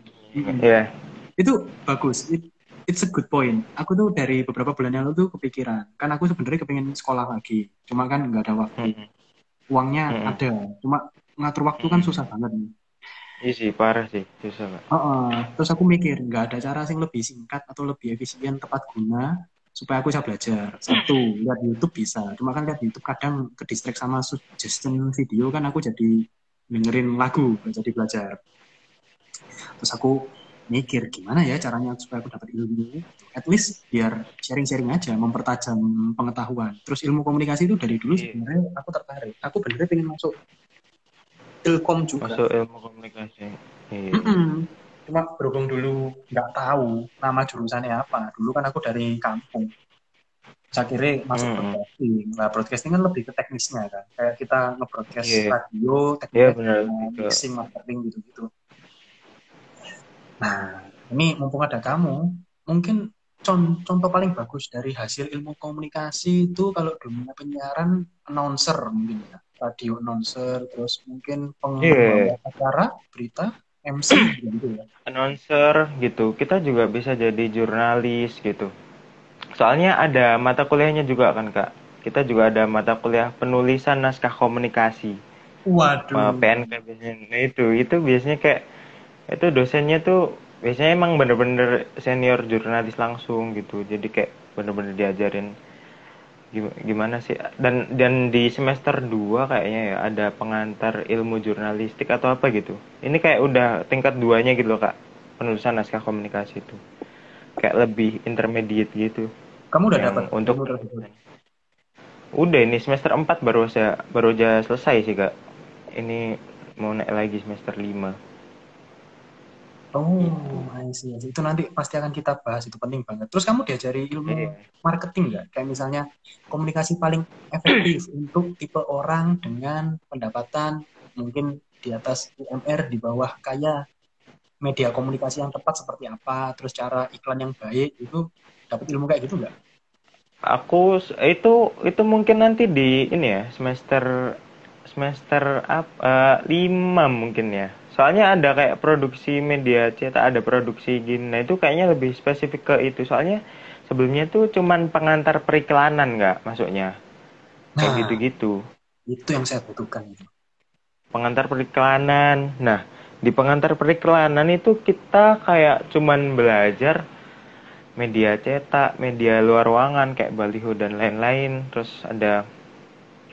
Speaker 2: Ya.
Speaker 1: itu bagus. It- it's a good point. Aku tuh dari beberapa bulan yang lalu tuh kepikiran. Kan aku sebenarnya kepengen sekolah lagi. Cuma kan nggak ada waktu.
Speaker 2: Mm.
Speaker 1: Uangnya
Speaker 2: Mm-mm.
Speaker 1: ada. Cuma ngatur waktu kan susah banget nih.
Speaker 2: Iya sih parah sih susah kak.
Speaker 1: Heeh. Terus aku mikir, nggak ada cara yang lebih singkat atau lebih efisien tepat guna supaya aku bisa belajar. Satu, lihat YouTube bisa. Cuma kan lihat YouTube kadang ke distract sama suggestion video kan aku jadi dengerin lagu, jadi belajar. Terus aku mikir gimana ya caranya supaya aku dapat ilmu. At least biar sharing-sharing aja, mempertajam pengetahuan. Terus ilmu komunikasi itu dari dulu
Speaker 2: Iya.
Speaker 1: sebenarnya aku tertarik. Aku bener-bener pengen masuk ilkom juga.
Speaker 2: Masuk ilmu komunikasi. Iya.
Speaker 1: Mm-mm. Cuma berhubung dulu nggak tahu nama jurusannya apa. Dulu kan aku dari kampung. Saya kira masuk
Speaker 2: Mm-mm.
Speaker 1: broadcasting. Nah, broadcasting kan lebih ke teknisnya kan. Kayak kita nge-broadcast
Speaker 2: Iya.
Speaker 1: radio,
Speaker 2: Iya,
Speaker 1: teknik
Speaker 2: benar.
Speaker 1: mixing, mastering gitu-gitu. Nah, ini mumpung ada kamu, mungkin con- contoh paling bagus dari hasil ilmu komunikasi itu kalau dunia penyiaran announcer mungkin ya. Radio announcer, terus mungkin
Speaker 2: Iya.
Speaker 1: pengbawa acara, berita, MC gitu ya.
Speaker 2: Announcer gitu. Kita juga bisa jadi jurnalis gitu. Soalnya ada mata kuliahnya juga kan kak. Kita juga ada mata kuliah penulisan naskah komunikasi.
Speaker 4: Waduh.
Speaker 2: PNK biasanya nah itu itu biasanya kayak itu dosennya tuh biasanya emang bener-bener senior jurnalis langsung gitu. Jadi kayak bener-bener diajarin gim- gimana sih? Dan dan di semester 2 kayaknya ya ada pengantar ilmu jurnalistik atau apa gitu. Ini kayak udah tingkat duanya gitu loh kak. Penulisan naskah komunikasi itu. Kayak lebih intermediate gitu
Speaker 1: Kamu udah dapat
Speaker 2: untuk
Speaker 1: tersebut?
Speaker 2: udah ini semester 4 baru aja baru aja selesai sih kak ini mau naik lagi semester 5
Speaker 1: Oh, I see. Itu nanti pasti akan kita bahas, itu penting banget. Terus kamu diajari ilmu
Speaker 2: Iya.
Speaker 1: marketing nggak? Kayak misalnya komunikasi paling efektif untuk tipe orang dengan pendapatan mungkin di atas UMR, di bawah kaya, media komunikasi yang tepat seperti apa, terus cara iklan yang baik, itu dapat ilmu kayak gitu nggak?
Speaker 2: aku itu itu mungkin nanti di ini ya semester semester apa lima mungkin ya soalnya ada kayak produksi media cetak ada produksi gini nah itu kayaknya lebih spesifik ke itu soalnya sebelumnya tuh cuman pengantar periklanan nggak masuknya kayak
Speaker 1: Nah.
Speaker 2: gitu-gitu
Speaker 1: Itu yang saya butuhkan. Itu.
Speaker 2: pengantar periklanan. Nah, di pengantar periklanan itu kita kayak cuman belajar media cetak, media luar ruangan kayak baliho dan lain-lain. Terus ada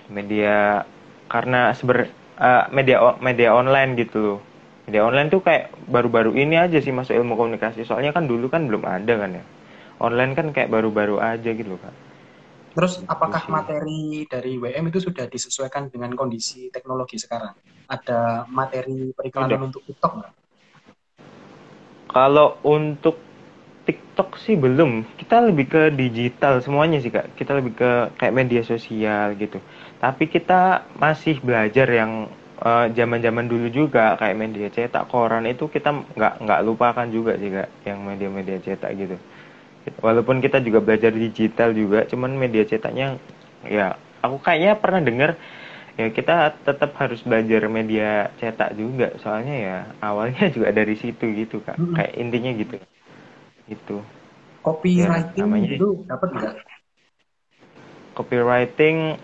Speaker 2: media karena seber eh, media media online gitu loh. Media online tuh kayak baru-baru ini aja sih masuk ilmu komunikasi. Soalnya kan dulu kan belum ada kan ya. Online kan kayak baru-baru aja gitu kan.
Speaker 1: Terus apakah materi dari WM itu sudah disesuaikan dengan kondisi teknologi sekarang? Ada materi periklanan
Speaker 2: Udah.
Speaker 1: untuk TikTok nggak?
Speaker 2: Kalau untuk TikTok sih belum. Kita lebih ke digital semuanya sih kak. Kita lebih ke kayak media sosial gitu. Tapi kita masih belajar yang eh, zaman-zaman dulu juga kayak media cetak koran itu kita nggak nggak lupakan juga sih kak. Yang media-media cetak gitu. Walaupun kita juga belajar digital juga, cuman media cetaknya ya aku kayaknya pernah dengar ya kita tetap harus belajar media cetak juga soalnya ya awalnya juga dari situ gitu kak
Speaker 1: Mm-mm.
Speaker 2: kayak intinya gitu itu
Speaker 1: Copywriting
Speaker 2: Ya, namanya-
Speaker 1: itu dapat nggak?
Speaker 2: copywriting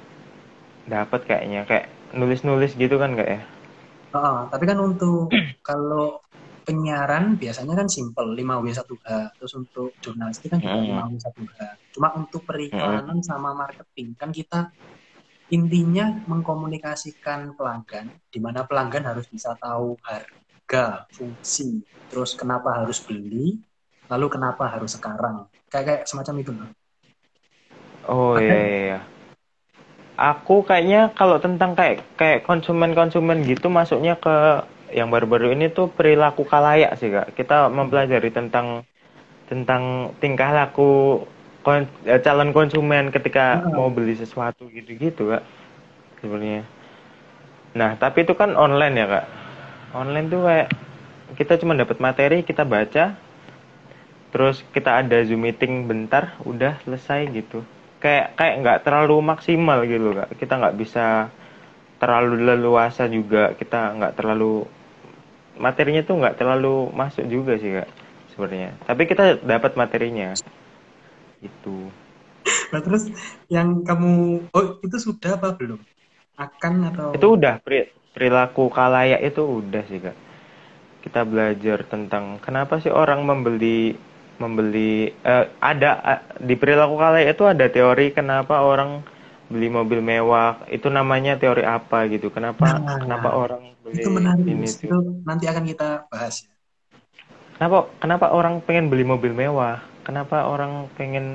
Speaker 2: dapat kayaknya kayak nulis-nulis gitu kan kak ya
Speaker 1: Heeh, tapi kan untuk kalau penyiaran biasanya kan simple 5W1H. Terus untuk jurnalistik kan juga
Speaker 2: Mm.
Speaker 1: 5W1H. Cuma untuk periklanan sama marketing kan kita intinya mengkomunikasikan pelanggan di mana pelanggan harus bisa tahu harga, fungsi, terus kenapa harus beli, lalu kenapa harus sekarang. Kayak kayak semacam itu loh.
Speaker 2: oh iya iya iya. aku kayaknya kalau tentang kayak kayak konsumen-konsumen gitu masuknya ke yang baru-baru ini tuh perilaku kalayak sih kak kita mempelajari tentang tentang tingkah laku kon- eh, calon konsumen ketika
Speaker 1: Hmm.
Speaker 2: mau beli sesuatu gitu-gitu kak sebenarnya. Nah tapi itu kan online ya kak. Online tuh kayak kita cuma dapat materi kita baca terus kita ada zoom meeting bentar udah selesai gitu. Kayak kayak nggak terlalu maksimal gitu kak. Kita nggak bisa terlalu leluasa juga kita nggak terlalu materinya tuh nggak terlalu masuk juga sih kak sebenarnya. Tapi kita dapat materinya itu.
Speaker 1: Nah, terus yang kamu oh itu sudah apa belum? Akan atau?
Speaker 2: Itu udah peri- perilaku kalayak itu udah sih kak. Kita belajar tentang kenapa sih orang membeli membeli eh, ada di perilaku kalayak itu ada teori kenapa orang beli mobil mewah. Itu namanya teori apa gitu. Kenapa
Speaker 1: Nah,
Speaker 2: kenapa orang beli
Speaker 1: itu menarik
Speaker 2: ini
Speaker 1: itu nanti akan kita bahas ya.
Speaker 2: Kenapa kenapa orang pengen beli mobil mewah kenapa orang pengen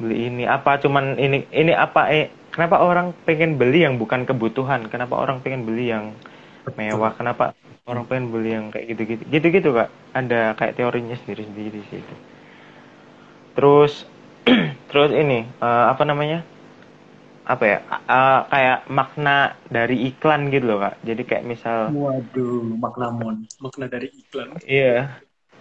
Speaker 2: beli ini? Apa cuman ini ini apa eh kenapa orang pengen beli yang bukan kebutuhan? Kenapa orang pengen beli yang mewah? Kenapa orang pengen beli yang kayak gitu-gitu? Gitu-gitu kak. Ada kayak teorinya sendiri-sendiri sih itu. Terus terus ini eh, apa namanya? Apa ya? A- kayak makna dari iklan gitu loh kak. Jadi kayak misal
Speaker 1: waduh makna mon makna dari iklan.
Speaker 2: Iya.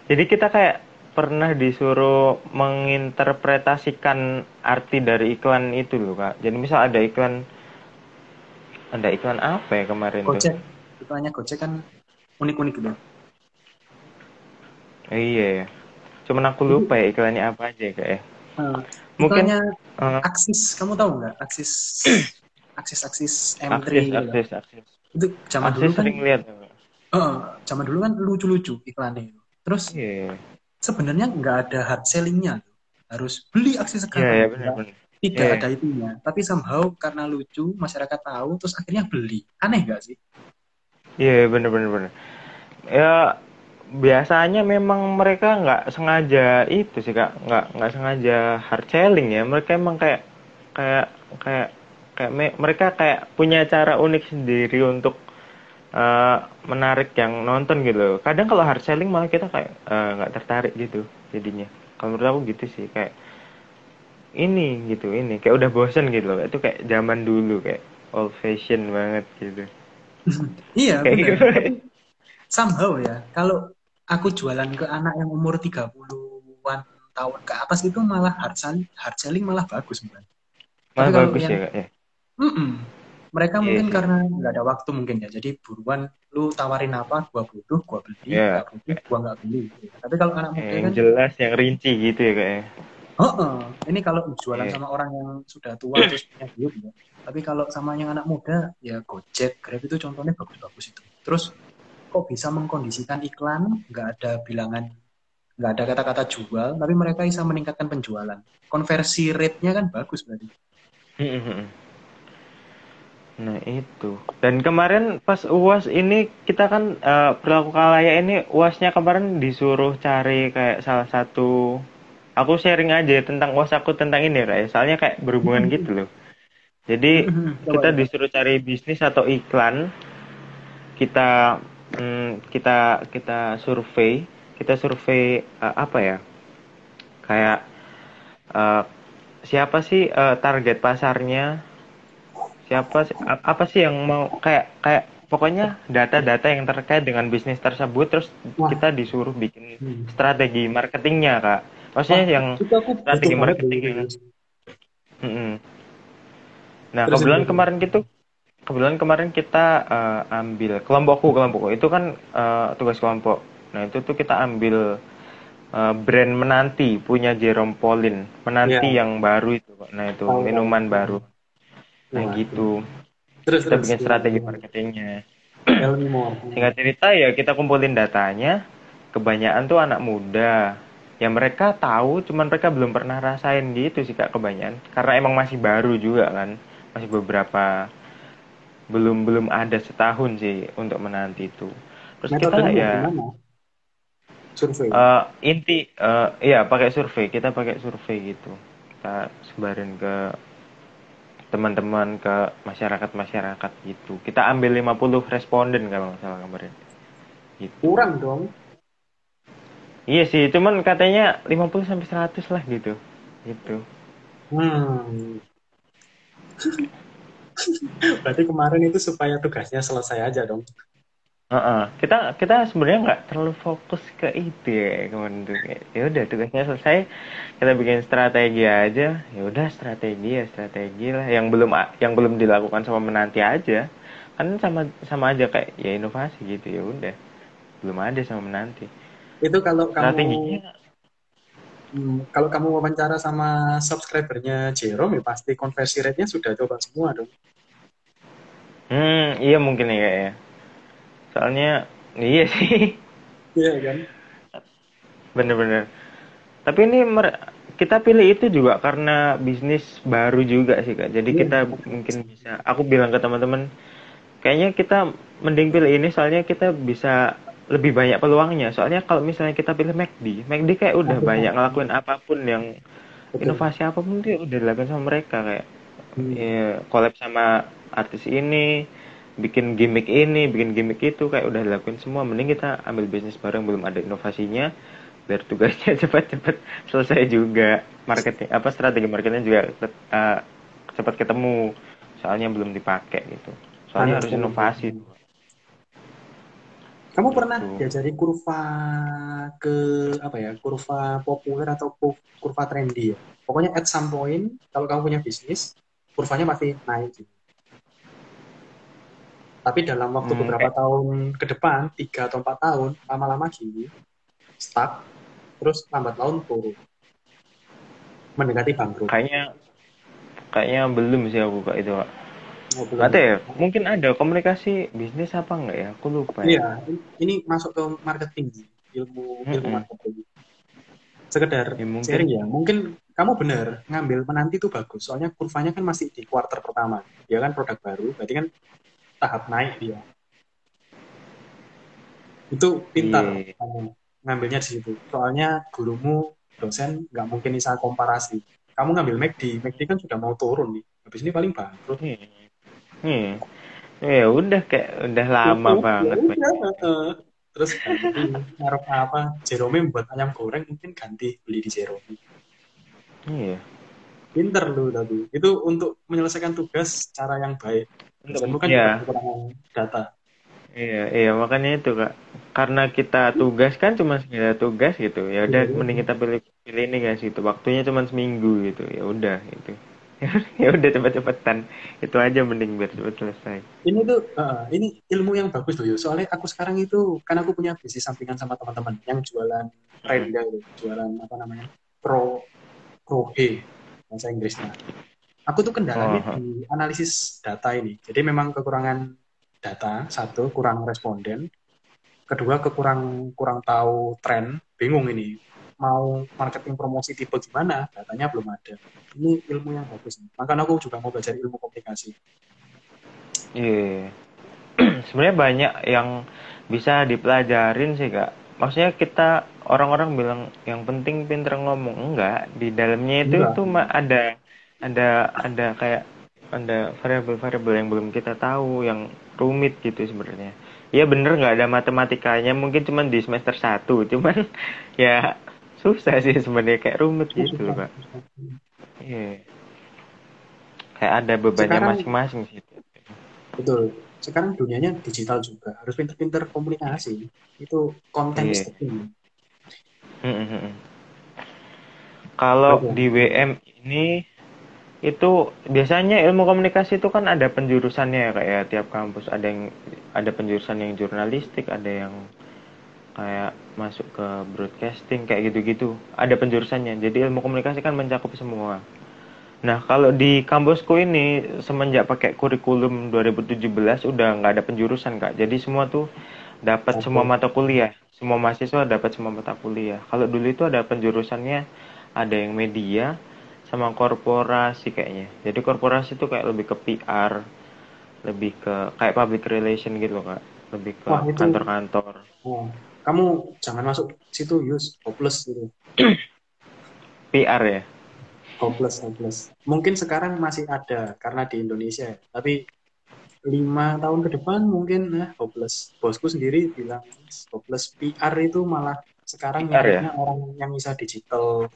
Speaker 2: Jadi kita kayak pernah disuruh menginterpretasikan arti dari iklan itu loh kak. Jadi misal ada iklan, ada iklan apa ya kemarin tuh?
Speaker 1: gojek iklannya gojek kan unik-unik gitu
Speaker 2: Oh, iya ya. Cuman aku lupa ya iklannya apa aja ya, kak ya.
Speaker 1: Nah,
Speaker 2: Mungkin
Speaker 1: ikonnya
Speaker 2: eh,
Speaker 1: Axis, kamu tahu nggak? Axis, Axis, Axis M3
Speaker 2: akses
Speaker 1: gitu.
Speaker 2: akses akses
Speaker 1: Itu zaman
Speaker 2: akses
Speaker 1: dulu kan,
Speaker 2: sering lihat
Speaker 1: eh, zaman dulu kan lucu-lucu iklannya. Terus
Speaker 2: iya
Speaker 1: sebenarnya nggak ada hard sellingnya. Harus beli Axis
Speaker 2: iya
Speaker 1: sekarang.
Speaker 2: iya
Speaker 1: Nggak-
Speaker 2: benar benar
Speaker 1: Tidak
Speaker 2: Iya.
Speaker 1: ada itunya. Tapi somehow karena lucu, masyarakat tahu, terus akhirnya beli. Aneh nggak sih?
Speaker 2: iya benar benar benar ya biasanya memang mereka nggak sengaja itu sih kak nggak nggak sengaja hard selling ya mereka emang kayak kayak kayak kayak me- mereka kayak punya cara unik sendiri untuk eh, menarik yang nonton gitu. Kadang kalau hard selling malah kita kayak eh, nggak tertarik gitu jadinya. Kalau menurut aku gitu sih kayak ini gitu ini. Kayak udah bosen gitu loh. Itu kayak zaman dulu kayak old fashion banget gitu.
Speaker 1: Iya,
Speaker 2: kayak gitu.
Speaker 1: Somehow ya, kalau aku jualan ke anak yang umur 30-an tahun ke atas itu malah hard selling, hard selling malah bagus Mbak.
Speaker 2: malah
Speaker 1: Tapi
Speaker 2: bagus
Speaker 1: yang-
Speaker 2: ya kak ya?
Speaker 1: Mm-mm. Mereka
Speaker 2: Iya
Speaker 1: mungkin karena nggak ada waktu mungkin ya, jadi buruan lu tawarin apa, gua butuh, gua beli,
Speaker 2: Iya.
Speaker 1: nggak butuh, gua nggak beli. Tapi kalau anak muda
Speaker 2: yang
Speaker 1: kan,
Speaker 2: jelas yang rinci gitu ya kayaknya
Speaker 1: oh, oh, ini kalau jualan
Speaker 2: Iya.
Speaker 1: sama orang yang sudah tua terus punya duit ya. Tapi kalau sama yang anak muda, ya Gojek, Grab itu contohnya bagus-bagus itu. Terus kok bisa mengkondisikan iklan, nggak ada bilangan, nggak ada kata-kata jual, tapi mereka bisa meningkatkan penjualan. Konversi rate-nya kan bagus berarti.
Speaker 2: Nah itu. Dan kemarin pas UAS ini kita kan eh, perilaku kalaya ini UASnya kemarin disuruh cari kayak salah satu aku sharing aja tentang UAS aku tentang ini Ray. Soalnya kayak berhubungan gitu loh. Jadi kita disuruh cari bisnis atau iklan. Kita mm, kita kita survei, kita survei eh, apa ya? Kayak eh, siapa sih eh, target pasarnya? Siapa apa sih yang mau kayak kayak pokoknya data-data yang terkait dengan bisnis tersebut terus
Speaker 1: Wah.
Speaker 2: kita disuruh bikin
Speaker 1: Hmm.
Speaker 2: strategi marketingnya kak maksudnya
Speaker 1: Wah,
Speaker 2: yang
Speaker 1: aku
Speaker 2: strategi marketing. Mm-mm. nah
Speaker 1: Terus
Speaker 2: kebetulan kemarin gitu kebetulan kemarin kita eh, ambil kelompokku kelompokku itu kan eh, tugas kelompok nah itu tuh kita ambil eh, brand menanti punya Jerome Pauline menanti
Speaker 1: Iya.
Speaker 2: yang baru itu nah itu minuman baru nah gitu.
Speaker 1: Terus
Speaker 2: kita
Speaker 1: terus.
Speaker 2: bikin strategi marketingnya. Singkat cerita ya kita kumpulin datanya. Kebanyakan tuh anak muda. Ya mereka tahu cuman mereka belum pernah rasain gitu sih kak kebanyakan. Karena emang masih baru juga kan. Masih beberapa belum belum ada setahun sih untuk menanti itu. Terus kita
Speaker 1: Metodenya
Speaker 2: ya
Speaker 1: gimana? Survei.
Speaker 2: eh, inti eh, iya pakai survei. Kita pakai survei gitu. Kita sebarin ke teman-teman ke masyarakat-masyarakat gitu kita ambil 50 responden kalau nggak salah kemarin gitu
Speaker 1: Kurang dong.
Speaker 2: iya sih cuman katanya 50 sampai 100 lah gitu gitu
Speaker 1: Hmm. Berarti kemarin itu supaya tugasnya selesai aja dong.
Speaker 2: Heeh. kita kita sebenarnya nggak terlalu fokus ke itu ya Kayak, ya udah tugasnya selesai kita bikin strategi aja. Ya udah strategi ya strategi lah. Yang belum yang belum dilakukan sama menanti aja. Kan sama sama aja kayak ya inovasi gitu ya udah. Belum ada sama menanti.
Speaker 1: Itu kalau kamu
Speaker 2: strateginya
Speaker 1: hmm, kalau kamu wawancara sama subscribernya Jerome ya pasti konversi rate-nya sudah coba semua dong.
Speaker 2: hmm iya mungkin ya kayaknya soalnya iya sih
Speaker 1: Iya kan?
Speaker 2: bener-bener tapi ini mer- kita pilih itu juga karena bisnis baru juga sih kak jadi
Speaker 1: Iya.
Speaker 2: kita mungkin bisa aku bilang ke teman-teman kayaknya kita mending pilih ini soalnya kita bisa lebih banyak peluangnya soalnya kalau misalnya kita pilih McD McD kayak udah
Speaker 1: Betul.
Speaker 2: banyak ngelakuin apa pun yang
Speaker 1: Betul.
Speaker 2: inovasi apa pun dia udah dilakukan sama mereka kayak
Speaker 1: Hmm.
Speaker 2: ya, collab sama artis ini bikin gimmick ini bikin gimmick itu kayak udah dilakuin semua mending kita ambil bisnis bareng belum ada inovasinya biar tugasnya cepat-cepat selesai juga marketing apa strategi marketingnya juga eh, cepat ketemu soalnya belum dipakai gitu soalnya harus
Speaker 1: Understand.
Speaker 2: inovasi
Speaker 1: Kamu pernah
Speaker 2: Gitu.
Speaker 1: diajari kurva ke apa ya? Kurva populer atau ku- kurva trendy ya? Pokoknya at some point kalau kamu punya bisnis, kurvanya pasti naik gitu. Tapi dalam waktu
Speaker 2: Hmm,
Speaker 1: beberapa tahun ke depan, tiga atau empat tahun, lama-lama gini, stuck, terus lambat laun turun. mendekati bangkrut.
Speaker 2: Kayaknya kayaknya belum sih aku kak itu kak.
Speaker 1: Oh.
Speaker 2: Nggak tahu ya, mungkin ada komunikasi bisnis apa enggak ya? Aku lupa ya.
Speaker 1: Iya, ini- ini masuk ke marketing, ilmu ilmu marketing. Sekedar
Speaker 2: Ya, mungkin.
Speaker 1: sharing ya, mungkin kamu benar ngambil menanti itu bagus, soalnya kurvanya kan masih di kuarter pertama. Dia kan produk baru, berarti kan tahap naik dia. Itu pintar kamu ngambilnya di situ. Soalnya gurumu dosen nggak mungkin bisa komparasi. Kamu ngambil McD, McD kan sudah mau turun nih. Habis ini paling bangkrut.
Speaker 2: Hmm. Hmm. Ya udah kayak udah lama
Speaker 1: Ya
Speaker 2: banget.
Speaker 1: udah, heeh. Terus ganti ngarep apa? Jerome buat ayam goreng mungkin ganti beli di Jerome.
Speaker 2: Iya.
Speaker 1: Pinter lu tapi. Itu untuk menyelesaikan tugas cara yang baik. Kan
Speaker 2: Iya.
Speaker 1: juga kekurangan data.
Speaker 2: Iya, iya makanya itu kak. Karena kita tugas kan cuma sekedar tugas gitu. Ya udah
Speaker 1: Iya.
Speaker 2: mending kita pilih pilih ini guys gitu. Waktunya cuma seminggu gitu. Ya udah gitu. ya udah cepet-cepetan. Itu aja mending biar cepet selesai.
Speaker 1: Ini tuh, eh, ini ilmu yang bagus loh, Yo. Soalnya aku sekarang itu, kan aku punya bisnis sampingan sama teman-teman yang jualan renda itu, jualan apa namanya, pro, pro H, bahasa Inggrisnya. Aku tuh kendalanya
Speaker 2: Oh.
Speaker 1: di analisis data ini. Jadi memang kekurangan data, satu, kurang responden, kedua, kekurang kurang tahu tren, bingung ini. Mau marketing promosi tipe gimana, datanya belum ada. Ini ilmu yang bagus. Makanya aku juga mau belajar ilmu komunikasi.
Speaker 2: Iya. Sebenarnya banyak yang bisa dipelajarin sih kak. Maksudnya kita orang-orang bilang yang penting pinter ngomong enggak. Di dalamnya itu
Speaker 1: Enggak.
Speaker 2: tuh ada ada ada kayak ada variabel-variabel yang belum kita tahu yang rumit gitu sebenarnya. Ya bener nggak ada matematikanya mungkin cuman di semester 1 cuman ya susah sih sebenarnya kayak rumit gitu loh kak. Iya. Kayak ada bebannya masing-masing sih.
Speaker 1: Betul. Sekarang dunianya digital juga. Harus pinter-pinter komunikasi. Itu konten
Speaker 2: Iya. Mm, mm, mm. Kalau di WM ini itu biasanya ilmu komunikasi itu kan ada penjurusannya ya kayak tiap kampus ada yang ada penjurusan yang jurnalistik, ada yang kayak masuk ke broadcasting kayak gitu-gitu. Ada penjurusannya. Jadi ilmu komunikasi kan mencakup semua. Nah, kalau di kampusku ini semenjak pakai kurikulum 2017 udah nggak ada penjurusan, Kak. Jadi semua tuh dapat semua mata kuliah. Semua mahasiswa dapat semua mata kuliah. Kalau dulu itu ada penjurusannya ada yang media sama korporasi kayaknya. Jadi korporasi itu kayak lebih ke PR, lebih ke kayak public relation gitu loh, Kak. Lebih ke kantor-kantor.
Speaker 1: Oh, kamu jangan masuk situ, Yus. Hopeless gitu.
Speaker 2: PR ya.
Speaker 1: Hopeless, hopeless. Mungkin sekarang masih ada karena di Indonesia. ya. Tapi lima tahun ke depan mungkin eh, hopeless. Bosku sendiri bilang hopeless. PR itu malah sekarang
Speaker 2: PR ya?
Speaker 1: orang yang bisa digital.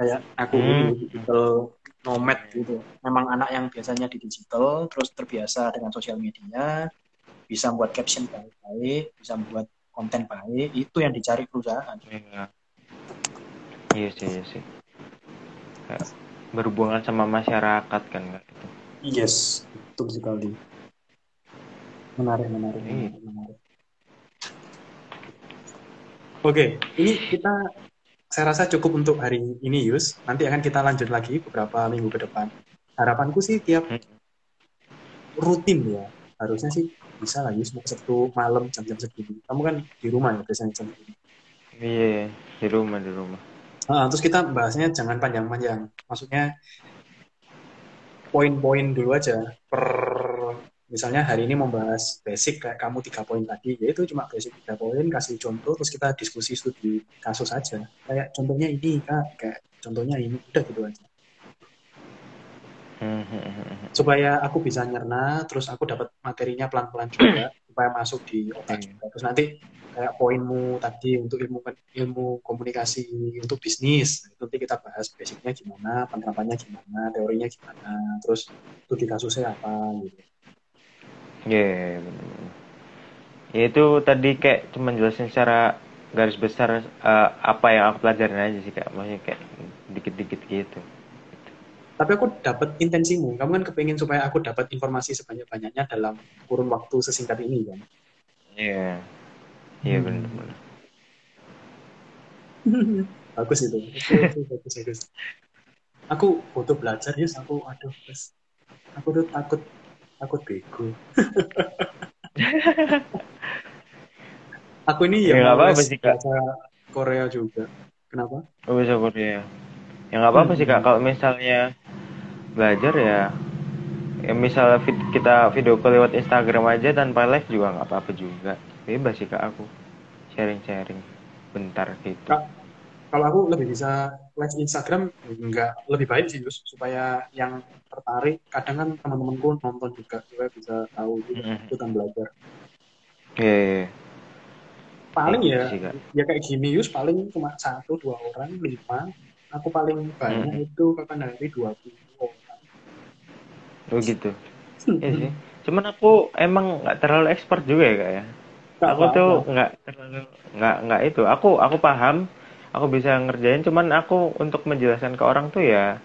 Speaker 1: Kayak aku
Speaker 2: Hmm.
Speaker 1: digital nomad gitu. Memang anak yang biasanya di digital, terus terbiasa dengan sosial media, bisa buat caption baik-baik, bisa buat konten baik, itu yang dicari perusahaan.
Speaker 2: Iya. Iya sih, iya sih. Berhubungan sama masyarakat kan, Kak. Itu.
Speaker 1: Yes, betul sekali. Menarik, menarik,
Speaker 2: Iya.
Speaker 1: menarik, menarik. Oke, ini kita saya rasa cukup untuk hari ini, Yus. Nanti akan kita lanjut lagi beberapa minggu ke depan. Harapanku sih tiap
Speaker 2: Hmm.
Speaker 1: rutin ya. Harusnya sih bisa lah, Yus. Mau Sabtu malam jam-jam segini. Kamu kan di rumah ya biasanya jam segini.
Speaker 2: Iya, di rumah, di rumah.
Speaker 1: Ah, terus kita bahasnya jangan panjang-panjang. Maksudnya poin-poin dulu aja. Per misalnya hari ini membahas basic kayak kamu tiga poin tadi, yaitu cuma basic tiga poin, kasih contoh, terus kita diskusi studi kasus aja. Kayak contohnya ini kak, kayak contohnya ini, udah gitu aja.
Speaker 2: Hmm, hmm, hmm, hmm.
Speaker 1: Supaya aku bisa nyerna, terus aku dapat materinya pelan-pelan juga, supaya masuk di otak juga. Terus nanti kayak poinmu tadi untuk ilmu ilmu komunikasi untuk bisnis itu nanti kita bahas basicnya gimana penerapannya gimana teorinya gimana terus studi kasusnya apa gitu
Speaker 2: Iya, iya, benar-benar. Ya itu tadi kayak cuma jelasin secara garis besar eh, apa yang aku pelajarin aja sih kak, maksudnya kayak dikit-dikit gitu.
Speaker 1: tapi aku dapat intensimu kamu kan kepingin supaya aku dapat informasi sebanyak-banyaknya dalam kurun waktu sesingkat ini kan
Speaker 2: Iya, iya
Speaker 1: Hmm.
Speaker 2: benar-benar.
Speaker 1: bagus itu Itu- bagus bagus aku butuh belajar Yus aku aduh aku tuh takut takut bego aku ini
Speaker 2: Ya,
Speaker 1: ya
Speaker 2: apa-apa
Speaker 1: les
Speaker 2: sih, Kak.
Speaker 1: bahasa Korea juga kenapa
Speaker 2: Oh, bisa Korea. Ya nggak apa-apa sih kak. Kalau misalnya belajar ya, ya misalnya vid- kita video call lewat Instagram aja tanpa live juga nggak apa-apa juga. Bebas sih kak aku sharing-sharing bentar gitu.
Speaker 1: Kak, kalau aku lebih bisa live Instagram enggak lebih baik sih Yus supaya yang tertarik kadang kan teman-temanku nonton juga supaya bisa tahu juga
Speaker 2: Mm-mm.
Speaker 1: ikutan belajar
Speaker 2: Iya, iya, iya.
Speaker 1: paling
Speaker 2: Kayak
Speaker 1: ya
Speaker 2: gitu sih,
Speaker 1: ya kayak gini Yus paling cuma satu dua orang lima aku paling banyak
Speaker 2: Hmm.
Speaker 1: itu kapan hari dua puluh orang
Speaker 2: Oh gitu. Iya sih. Cuman aku emang nggak terlalu expert juga ya kak ya.
Speaker 1: Nggak
Speaker 2: aku tuh nggak terlalu nggak nggak itu. Aku aku paham. Aku bisa ngerjain. Cuman aku untuk menjelaskan ke orang tuh ya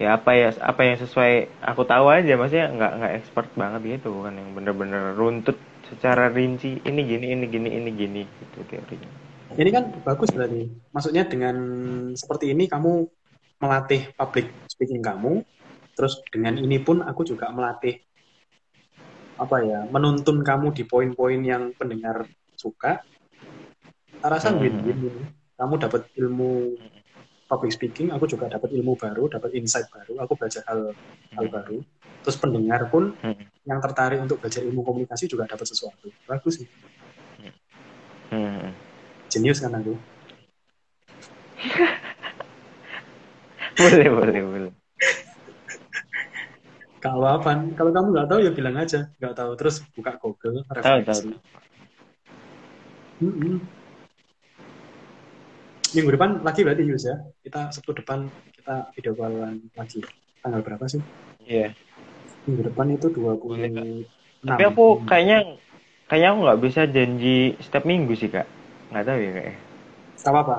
Speaker 2: ya apa ya apa yang sesuai aku tahu aja maksudnya nggak nggak expert banget gitu kan yang bener-bener runtut secara rinci ini gini ini gini ini gini gitu teorinya
Speaker 1: ini kan bagus berarti maksudnya dengan seperti ini kamu melatih public speaking kamu terus dengan ini pun aku juga melatih apa ya menuntun kamu di poin-poin yang pendengar suka rasa
Speaker 2: Hmm.
Speaker 1: win-win ini. Kamu dapat ilmu public speaking aku juga dapat ilmu baru dapat insight baru aku belajar hal hal baru terus pendengar pun
Speaker 2: Hmm.
Speaker 1: yang tertarik untuk belajar ilmu komunikasi juga dapat sesuatu bagus sih
Speaker 2: Hmm.
Speaker 1: jenius kan aku
Speaker 2: boleh boleh boleh
Speaker 1: Kalau apa? Kalau kamu nggak tahu ya bilang aja nggak tahu. Terus buka Google
Speaker 2: tahu
Speaker 1: referensi.
Speaker 2: tahu
Speaker 1: Mm-mm. Minggu depan lagi berarti Yus ya. Kita Sabtu depan kita video callan lagi. Tanggal berapa sih?
Speaker 2: iya
Speaker 1: Minggu depan itu
Speaker 2: Boleh,
Speaker 1: 26.
Speaker 2: Tapi aku kayaknya kayaknya aku nggak bisa janji setiap minggu sih kak. Nggak tahu ya kayaknya.
Speaker 1: Gak apa-apa.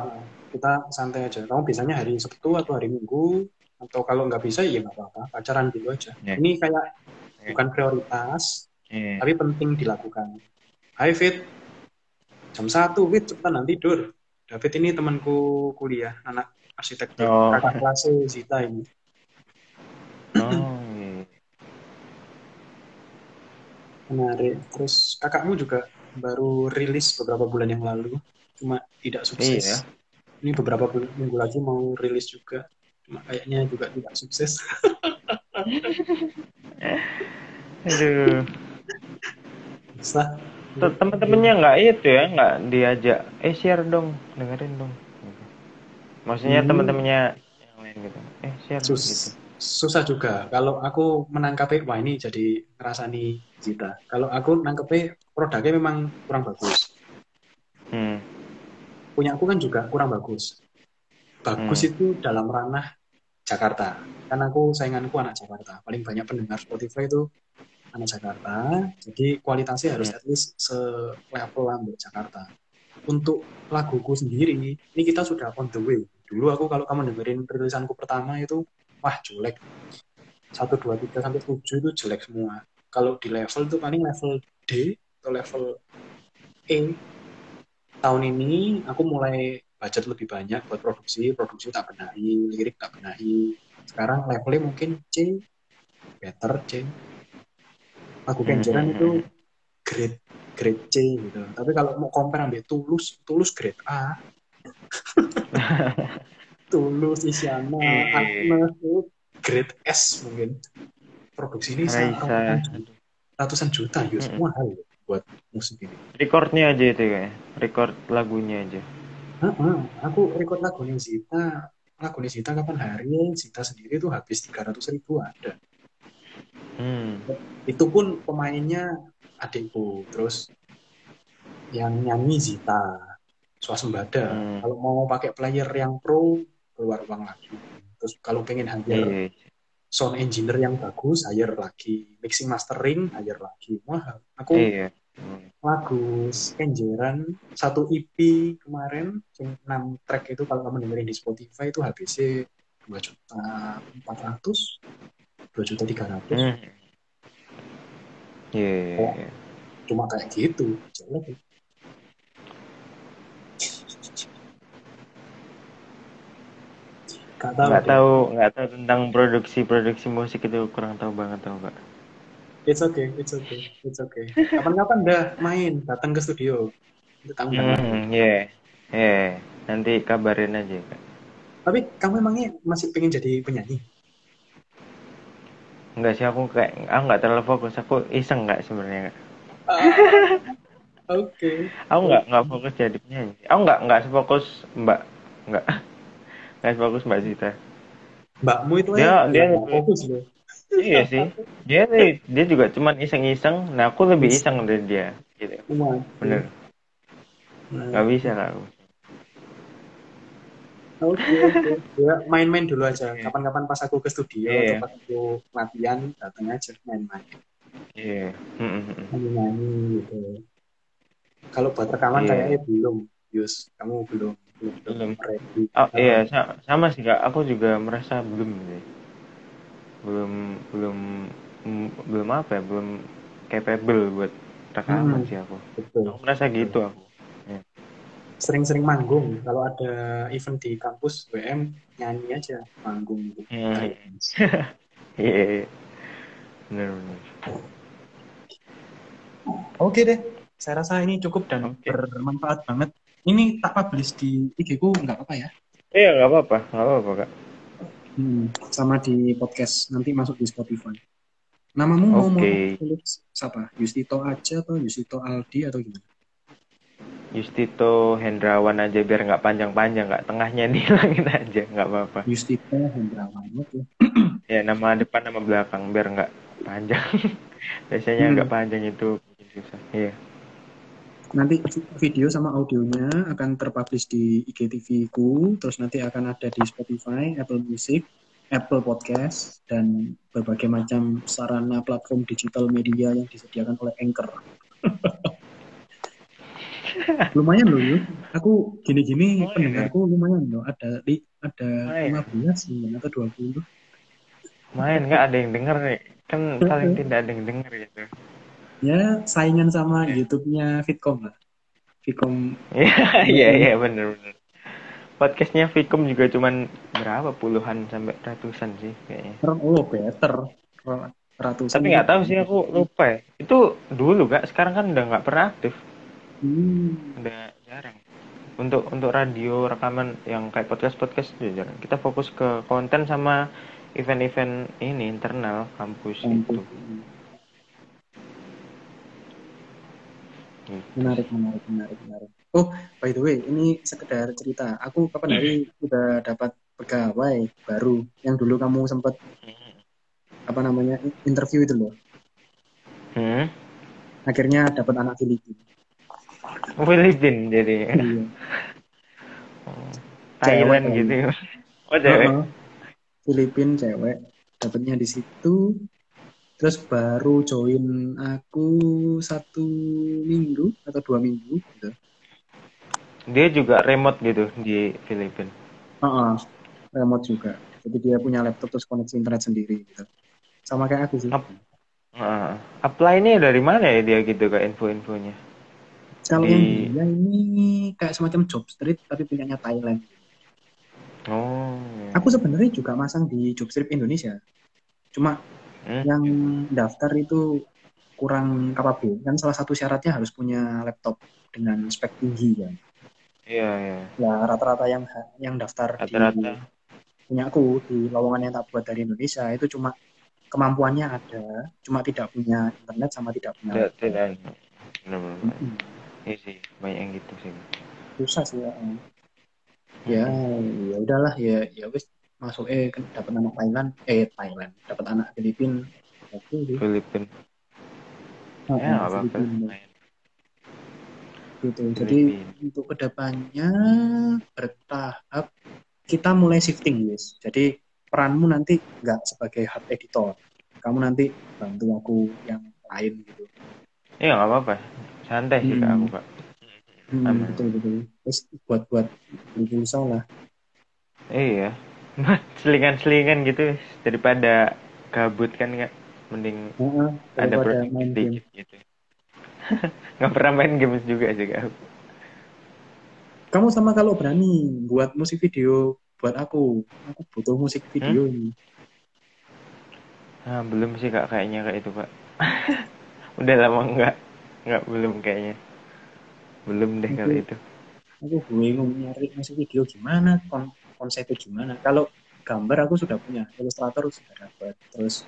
Speaker 1: Kita santai aja. Kamu biasanya hari Sabtu atau hari Minggu atau kalau nggak bisa ya nggak apa-apa. Pacaran dulu aja.
Speaker 2: Ya.
Speaker 1: Ini kayak
Speaker 2: Ya.
Speaker 1: bukan prioritas,
Speaker 2: Iya.
Speaker 1: tapi penting dilakukan. Hai Fit, jam satu Fit cepetan nanti tidur. David ini temanku kuliah, anak arsitektur,
Speaker 2: Oh.
Speaker 1: kakak kelas Zita ini.
Speaker 2: Oh.
Speaker 1: Menarik. Terus kakakmu juga baru rilis beberapa bulan yang lalu, cuma tidak sukses.
Speaker 2: Iya.
Speaker 1: Ini beberapa bulan, minggu lagi mau rilis juga, cuma kayaknya juga tidak sukses.
Speaker 2: Aduh. Tuh, Teman-temannya nggak itu ya, nggak diajak. Eh share dong, dengerin dong. Gitu. Maksudnya
Speaker 1: Hmm.
Speaker 2: teman-temannya yang lain gitu. Eh share
Speaker 1: sus
Speaker 2: gitu.
Speaker 1: susah juga. Kalau aku menangkapi, wah ini jadi ngerasani Zita. Kalau aku nangkapi produknya memang kurang bagus.
Speaker 2: Hmm.
Speaker 1: punya aku kan juga kurang bagus. Bagus
Speaker 2: Hmm.
Speaker 1: itu dalam ranah Jakarta. Karena aku sainganku anak Jakarta. Paling banyak pendengar Spotify itu anak Jakarta. Jadi kualitasnya harus
Speaker 2: Hmm.
Speaker 1: at least selevel ambil Jakarta. Untuk laguku sendiri, ini kita sudah on the way. Dulu aku kalau kamu dengerin rilisanku pertama itu, wah jelek. 1, 2, 3, sampai 7 itu jelek semua. Kalau di level itu paling level D atau level E tahun ini aku mulai budget lebih banyak buat produksi, produksi tak benahi, lirik tak benahi. Sekarang levelnya mungkin C, better C. Lagu Kenjeran
Speaker 2: Hmm.
Speaker 1: itu grade grade C gitu. Tapi kalau mau compare ambil Tulus, Tulus grade A. Tulus, Isyana,
Speaker 2: Eh.
Speaker 1: Agnes grade S mungkin. Produksi ini
Speaker 2: Raisa.
Speaker 1: ratusan juta, ratusan juta ya
Speaker 2: Hmm.
Speaker 1: semua hal buat musik ini.
Speaker 2: Recordnya aja itu kayak. Record lagunya aja.
Speaker 1: Heeh, aku record lagu nih Zita, lagu nih Zita kapan hari Zita sendiri tuh habis 300 ribu ada.
Speaker 2: Hmm.
Speaker 1: Itu pun pemainnya adikku, terus yang nyanyi Zita, swasembada.
Speaker 2: Hmm.
Speaker 1: Kalau mau pakai player yang pro keluar uang lagi. Terus kalau pengen hire
Speaker 2: Iya.
Speaker 1: sound engineer yang bagus, hire lagi. Mixing mastering, hire lagi. Wah, aku
Speaker 2: Iya. Hmm.
Speaker 1: lagu Kenjeran satu EP kemarin yang 6 track itu kalau kamu dengerin di Spotify itu habisnya 2 juta 400 2 juta 300
Speaker 2: Hmm. Iya. iya, iya.
Speaker 1: cuma kayak gitu jelek.
Speaker 5: Gak tahu.
Speaker 2: nggak tahu nggak tahu tentang produksi produksi musik itu kurang tahu banget tau kak
Speaker 5: It's okay, it's okay, it's okay. Kapan-kapan dah main, datang ke studio. Aku.
Speaker 2: hmm ya ya nanti kabarin aja kak
Speaker 5: Tapi kamu emangnya masih pengen jadi penyanyi?
Speaker 2: Enggak sih aku kayak aku nggak terlalu fokus. Aku iseng nggak sebenarnya.
Speaker 5: Ah, Oke.
Speaker 2: aku nggak nggak fokus jadi penyanyi. Aku nggak nggak sefokus mbak nggak nggak sefokus mbak Zita.
Speaker 5: Mbakmu itu
Speaker 2: Dia-
Speaker 5: ya,
Speaker 2: dia
Speaker 5: fokus loh.
Speaker 2: iya sih. Dia dia juga cuman iseng-iseng. Nah aku lebih iseng dari dia. Gitu. Bener. Nggak bisa lah aku
Speaker 5: Oke, oke. Ya, main-main dulu aja. Kapan-kapan pas aku ke studio
Speaker 2: Iya.
Speaker 5: atau pas aku latihan, datang aja main-main.
Speaker 2: iya Mm, mm, mm.
Speaker 5: Nyanyi-nyanyi gitu. Kalau buat rekaman
Speaker 2: Iya.
Speaker 5: kayaknya belum. Yus, kamu belum belum,
Speaker 2: Belum.
Speaker 5: ready.
Speaker 2: oh iya sa- sama sih kak aku juga merasa belum sih belum belum belum apa ya belum capable buat rekaman
Speaker 5: Hmm.
Speaker 2: sih aku
Speaker 5: Betul.
Speaker 2: aku merasa gitu aku
Speaker 5: Sering-sering manggung. Kalau ada event di kampus WM, nyanyi aja manggung gitu.
Speaker 2: Hmm. iya iya. bener
Speaker 1: Oke deh, saya rasa ini cukup dan
Speaker 2: Oke.
Speaker 1: bermanfaat banget. Ini tak publish di IG ku nggak apa-apa ya?
Speaker 2: iya nggak apa-apa nggak apa-apa kak
Speaker 1: Hmm, sama di podcast nanti masuk di Spotify. Namamu mau mau tulis siapa? Yustito aja atau Yustito Aldi atau gimana?
Speaker 2: Justito Hendrawan aja biar nggak panjang-panjang nggak tengahnya dihilangin aja nggak apa-apa
Speaker 1: Yustito Hendrawan. Oke.
Speaker 2: ya nama depan nama belakang biar nggak panjang biasanya
Speaker 1: Hmm.
Speaker 2: nggak panjang itu bikin susah iya
Speaker 1: Nanti video sama audionya akan terpublish di IGTV ku, terus nanti akan ada di Spotify, Apple Music, Apple Podcast, dan berbagai macam sarana platform digital media yang disediakan oleh Anchor. lumayan loh Yus. Aku gini-gini
Speaker 2: Oh, iya.
Speaker 1: pendengarku lumayan loh. Ada li, ada
Speaker 2: Lumayan.
Speaker 1: 15 mungkin atau 20.
Speaker 2: main nggak ada yang denger nih kan paling tidak ada yang denger gitu
Speaker 1: Ya saingan sama
Speaker 2: Iya.
Speaker 1: YouTube-nya Fitcom lah. Fitcom
Speaker 2: iya iya iya bener bener podcastnya Vicom juga cuman berapa puluhan sampai ratusan sih kayaknya
Speaker 1: oh better ratusan.
Speaker 2: tapi nggak tahu sih aku lupa ya itu dulu kak sekarang kan udah nggak pernah aktif
Speaker 1: Hmm.
Speaker 2: udah jarang untuk untuk radio rekaman yang kayak podcast podcast udah jarang kita fokus ke konten sama event-event ini internal kampus gitu
Speaker 1: Menarik, menarik, menarik, menarik. Oh, by the way, ini sekedar cerita. Aku kapan hari udah dapat pegawai baru yang dulu kamu sempat apa namanya interview itu loh.
Speaker 2: hmm?
Speaker 1: Akhirnya dapat anak Filipina.
Speaker 2: Filipin jadi.
Speaker 1: Iya.
Speaker 2: Thailand
Speaker 1: Cewek.
Speaker 2: gitu. Oh cewek.
Speaker 1: Filipin cewek. Dapatnya di situ. Terus baru join aku satu minggu atau dua minggu gitu.
Speaker 2: Dia juga remote gitu di Filipina
Speaker 1: Heeh, remote juga. Jadi dia punya laptop terus koneksi internet sendiri gitu. Sama kayak aku sih.
Speaker 2: Ap- Heeh. apply-nya dari mana ya dia gitu kak? Info-infonya
Speaker 1: kalau
Speaker 2: di-
Speaker 1: yang dia ini kayak semacam job street tapi punyanya Thailand.
Speaker 2: Oh.
Speaker 1: Aku sebenarnya juga masang di job street Indonesia. Cuma
Speaker 2: Hmm.
Speaker 1: yang daftar itu kurang kapabel. Kan salah satu syaratnya harus punya laptop dengan spek tinggi kan.
Speaker 2: Iya iya.
Speaker 1: Ya rata-rata yang yang daftar
Speaker 2: rata-rata.
Speaker 1: di punya aku di lowongan yang tak buat dari Indonesia itu cuma kemampuannya ada cuma tidak punya internet sama tidak punya
Speaker 2: tidak tidak.
Speaker 1: Mm-mm.
Speaker 2: Iya sih banyak yang gitu sih.
Speaker 1: Susah sih ya ya ya udahlah. Ya ya wis. Masuk eh dapat anak Thailand. Eh Thailand. Dapat anak Filipin. Oke deh
Speaker 2: Filipina
Speaker 1: Ah,
Speaker 2: ya
Speaker 1: anak
Speaker 2: nggak apa-apa.
Speaker 1: Filipin. gitu. Jadi
Speaker 2: Filipin.
Speaker 1: untuk ke depannya bertahap kita mulai shifting guys jadi peranmu nanti nggak sebagai hard editor. Kamu nanti bantu aku yang lain gitu.
Speaker 2: Iya nggak apa-apa santai sih kak
Speaker 1: Hmm.
Speaker 2: aku kak
Speaker 1: hmm,
Speaker 2: Aman.
Speaker 1: betul betul terus buat buat beli pulsa lah
Speaker 2: iya selingan-selingan gitu daripada gabut kan kak mending
Speaker 1: Heeh,
Speaker 2: ada
Speaker 1: daripada
Speaker 2: project
Speaker 1: main game
Speaker 2: sedikit gitu nggak pernah main games juga sih kak
Speaker 1: kamu sama kalau berani buat musik video buat aku. Aku butuh musik video ini.
Speaker 2: Nah, belum sih kak kayaknya kayak itu kak. Udah lama enggak, enggak belum kayaknya. Belum deh kalau itu.
Speaker 1: Aku bingung nyari musik video gimana, kon konsepnya gimana. Kalau gambar aku sudah punya, ilustrator sudah dapat, terus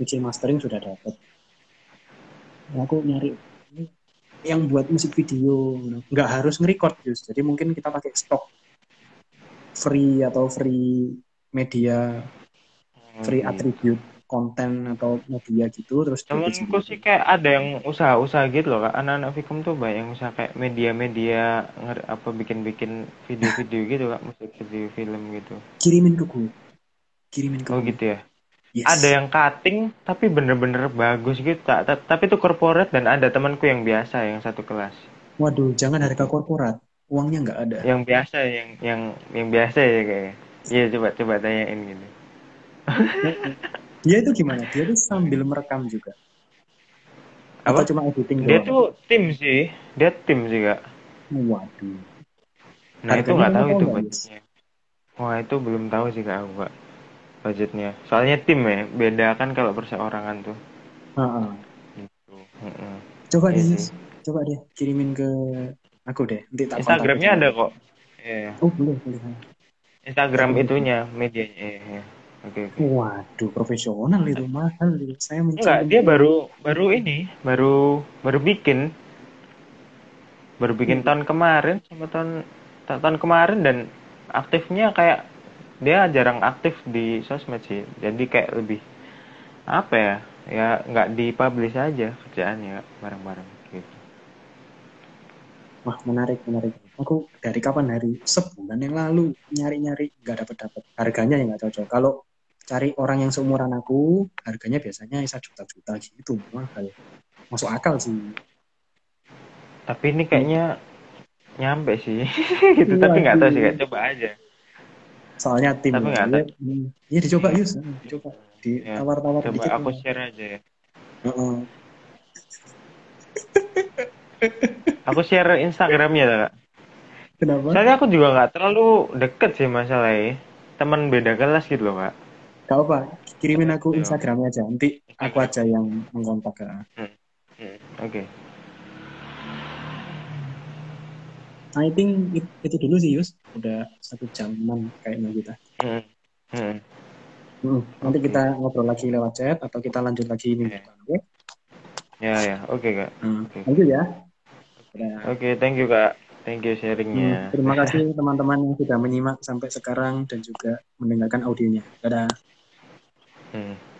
Speaker 1: mixing mastering sudah dapat. Nah, aku nyari yang buat musik video, nggak harus nge-record. Jadi mungkin kita pakai stok free atau free media, free
Speaker 2: Hmm.
Speaker 1: attribute konten atau media gitu, terus
Speaker 2: Temenku sih kayak ada yang usaha-usaha gitu loh kak. Anak-anak Vicom tuh banyak yang usaha kayak media-media apa bikin-bikin video-video gitu kak, musik video film gitu.
Speaker 1: kirimin ke gue, kirimin ke
Speaker 2: Oh
Speaker 1: gue.
Speaker 2: gitu ya.
Speaker 1: Yes.
Speaker 2: Ada yang cutting tapi bener-bener bagus gitu kak. Ta- Tapi itu corporate dan ada temanku yang biasa yang satu kelas.
Speaker 1: Waduh, jangan harga korporat, uangnya nggak ada.
Speaker 2: Yang biasa yang yang yang biasa ya kayaknya. Iya coba coba tanyain gitu.
Speaker 1: Dia itu gimana? Dia tuh sambil merekam juga.
Speaker 2: Apa?
Speaker 1: Atau cuma editing
Speaker 2: Dia
Speaker 1: doang?
Speaker 2: tuh tim sih, dia tim sih kak.
Speaker 1: Waduh.
Speaker 2: Nah itu nggak tahu itu budgetnya. Wah itu belum tahu sih kak aku kak budgetnya. Soalnya tim ya, beda kan kalau perseorangan tuh.
Speaker 1: Heeh.
Speaker 2: Gitu.
Speaker 1: Coba
Speaker 2: Iya
Speaker 1: deh,
Speaker 2: sih.
Speaker 1: coba deh kirimin ke aku deh. Nanti tak
Speaker 2: Instagramnya ada kok. Iya.
Speaker 1: Oh boleh, boleh.
Speaker 2: Instagram itunya medianya. Iya, Oke oke.
Speaker 1: Waduh, profesional itu mahal. Saya mencari.
Speaker 2: Enggak, dia baru baru ini, baru baru bikin. Baru bikin tahun kemarin sama tahun ta- tahun kemarin dan aktifnya kayak dia jarang aktif di sosmed sih. Jadi kayak lebih apa ya? Ya nggak dipublish aja kerjaannya bareng-bareng gitu.
Speaker 1: Wah menarik, menarik. Aku dari kapan hari sebulan yang lalu nyari-nyari nggak dapat dapat. Harganya yang nggak cocok. Kalau cari orang yang seumuran aku, harganya biasanya bisa juta-juta gitu mahal. Masuk akal sih.
Speaker 2: Tapi ini kayaknya nyampe sih gitu.
Speaker 1: Iya,
Speaker 2: Tapi nggak tahu sih
Speaker 1: iya.
Speaker 2: kayak coba aja.
Speaker 1: Soalnya tim.
Speaker 2: Tapi nggak
Speaker 1: ya. Hmm. Iya dicoba Yus, dicoba.
Speaker 2: Ya,
Speaker 1: Ditawar-tawar
Speaker 2: Coba
Speaker 1: dikit.
Speaker 2: aku share aja ya.
Speaker 1: Heeh.
Speaker 2: Aku share Instagramnya ya, Kak.
Speaker 1: Kenapa?
Speaker 2: Soalnya aku juga nggak terlalu deket sih masalahnya. Teman beda kelas gitu loh, Kak.
Speaker 1: Gak apa, kirimin aku. Instagramnya aja. Nanti aku aja yang mengkontak ya.
Speaker 2: Hmm, Oke.
Speaker 1: I think it- itu dulu sih Yus. Udah satu jaman kayaknya kita.
Speaker 2: Hmm, hmm.
Speaker 1: Hmm, Nanti
Speaker 2: Oke.
Speaker 1: kita ngobrol lagi lewat chat atau kita lanjut lagi depan. Oke?
Speaker 2: Ya ya, oke Kak.
Speaker 1: Hmm,
Speaker 2: Oke.
Speaker 1: Lanjut ya. Udah.
Speaker 2: Oke, thank you Kak. Thank you
Speaker 1: Hmm,
Speaker 2: sharingnya.
Speaker 1: terima kasih teman-teman yang sudah menyimak sampai sekarang dan juga mendengarkan audionya. Dadah.
Speaker 2: Hmm.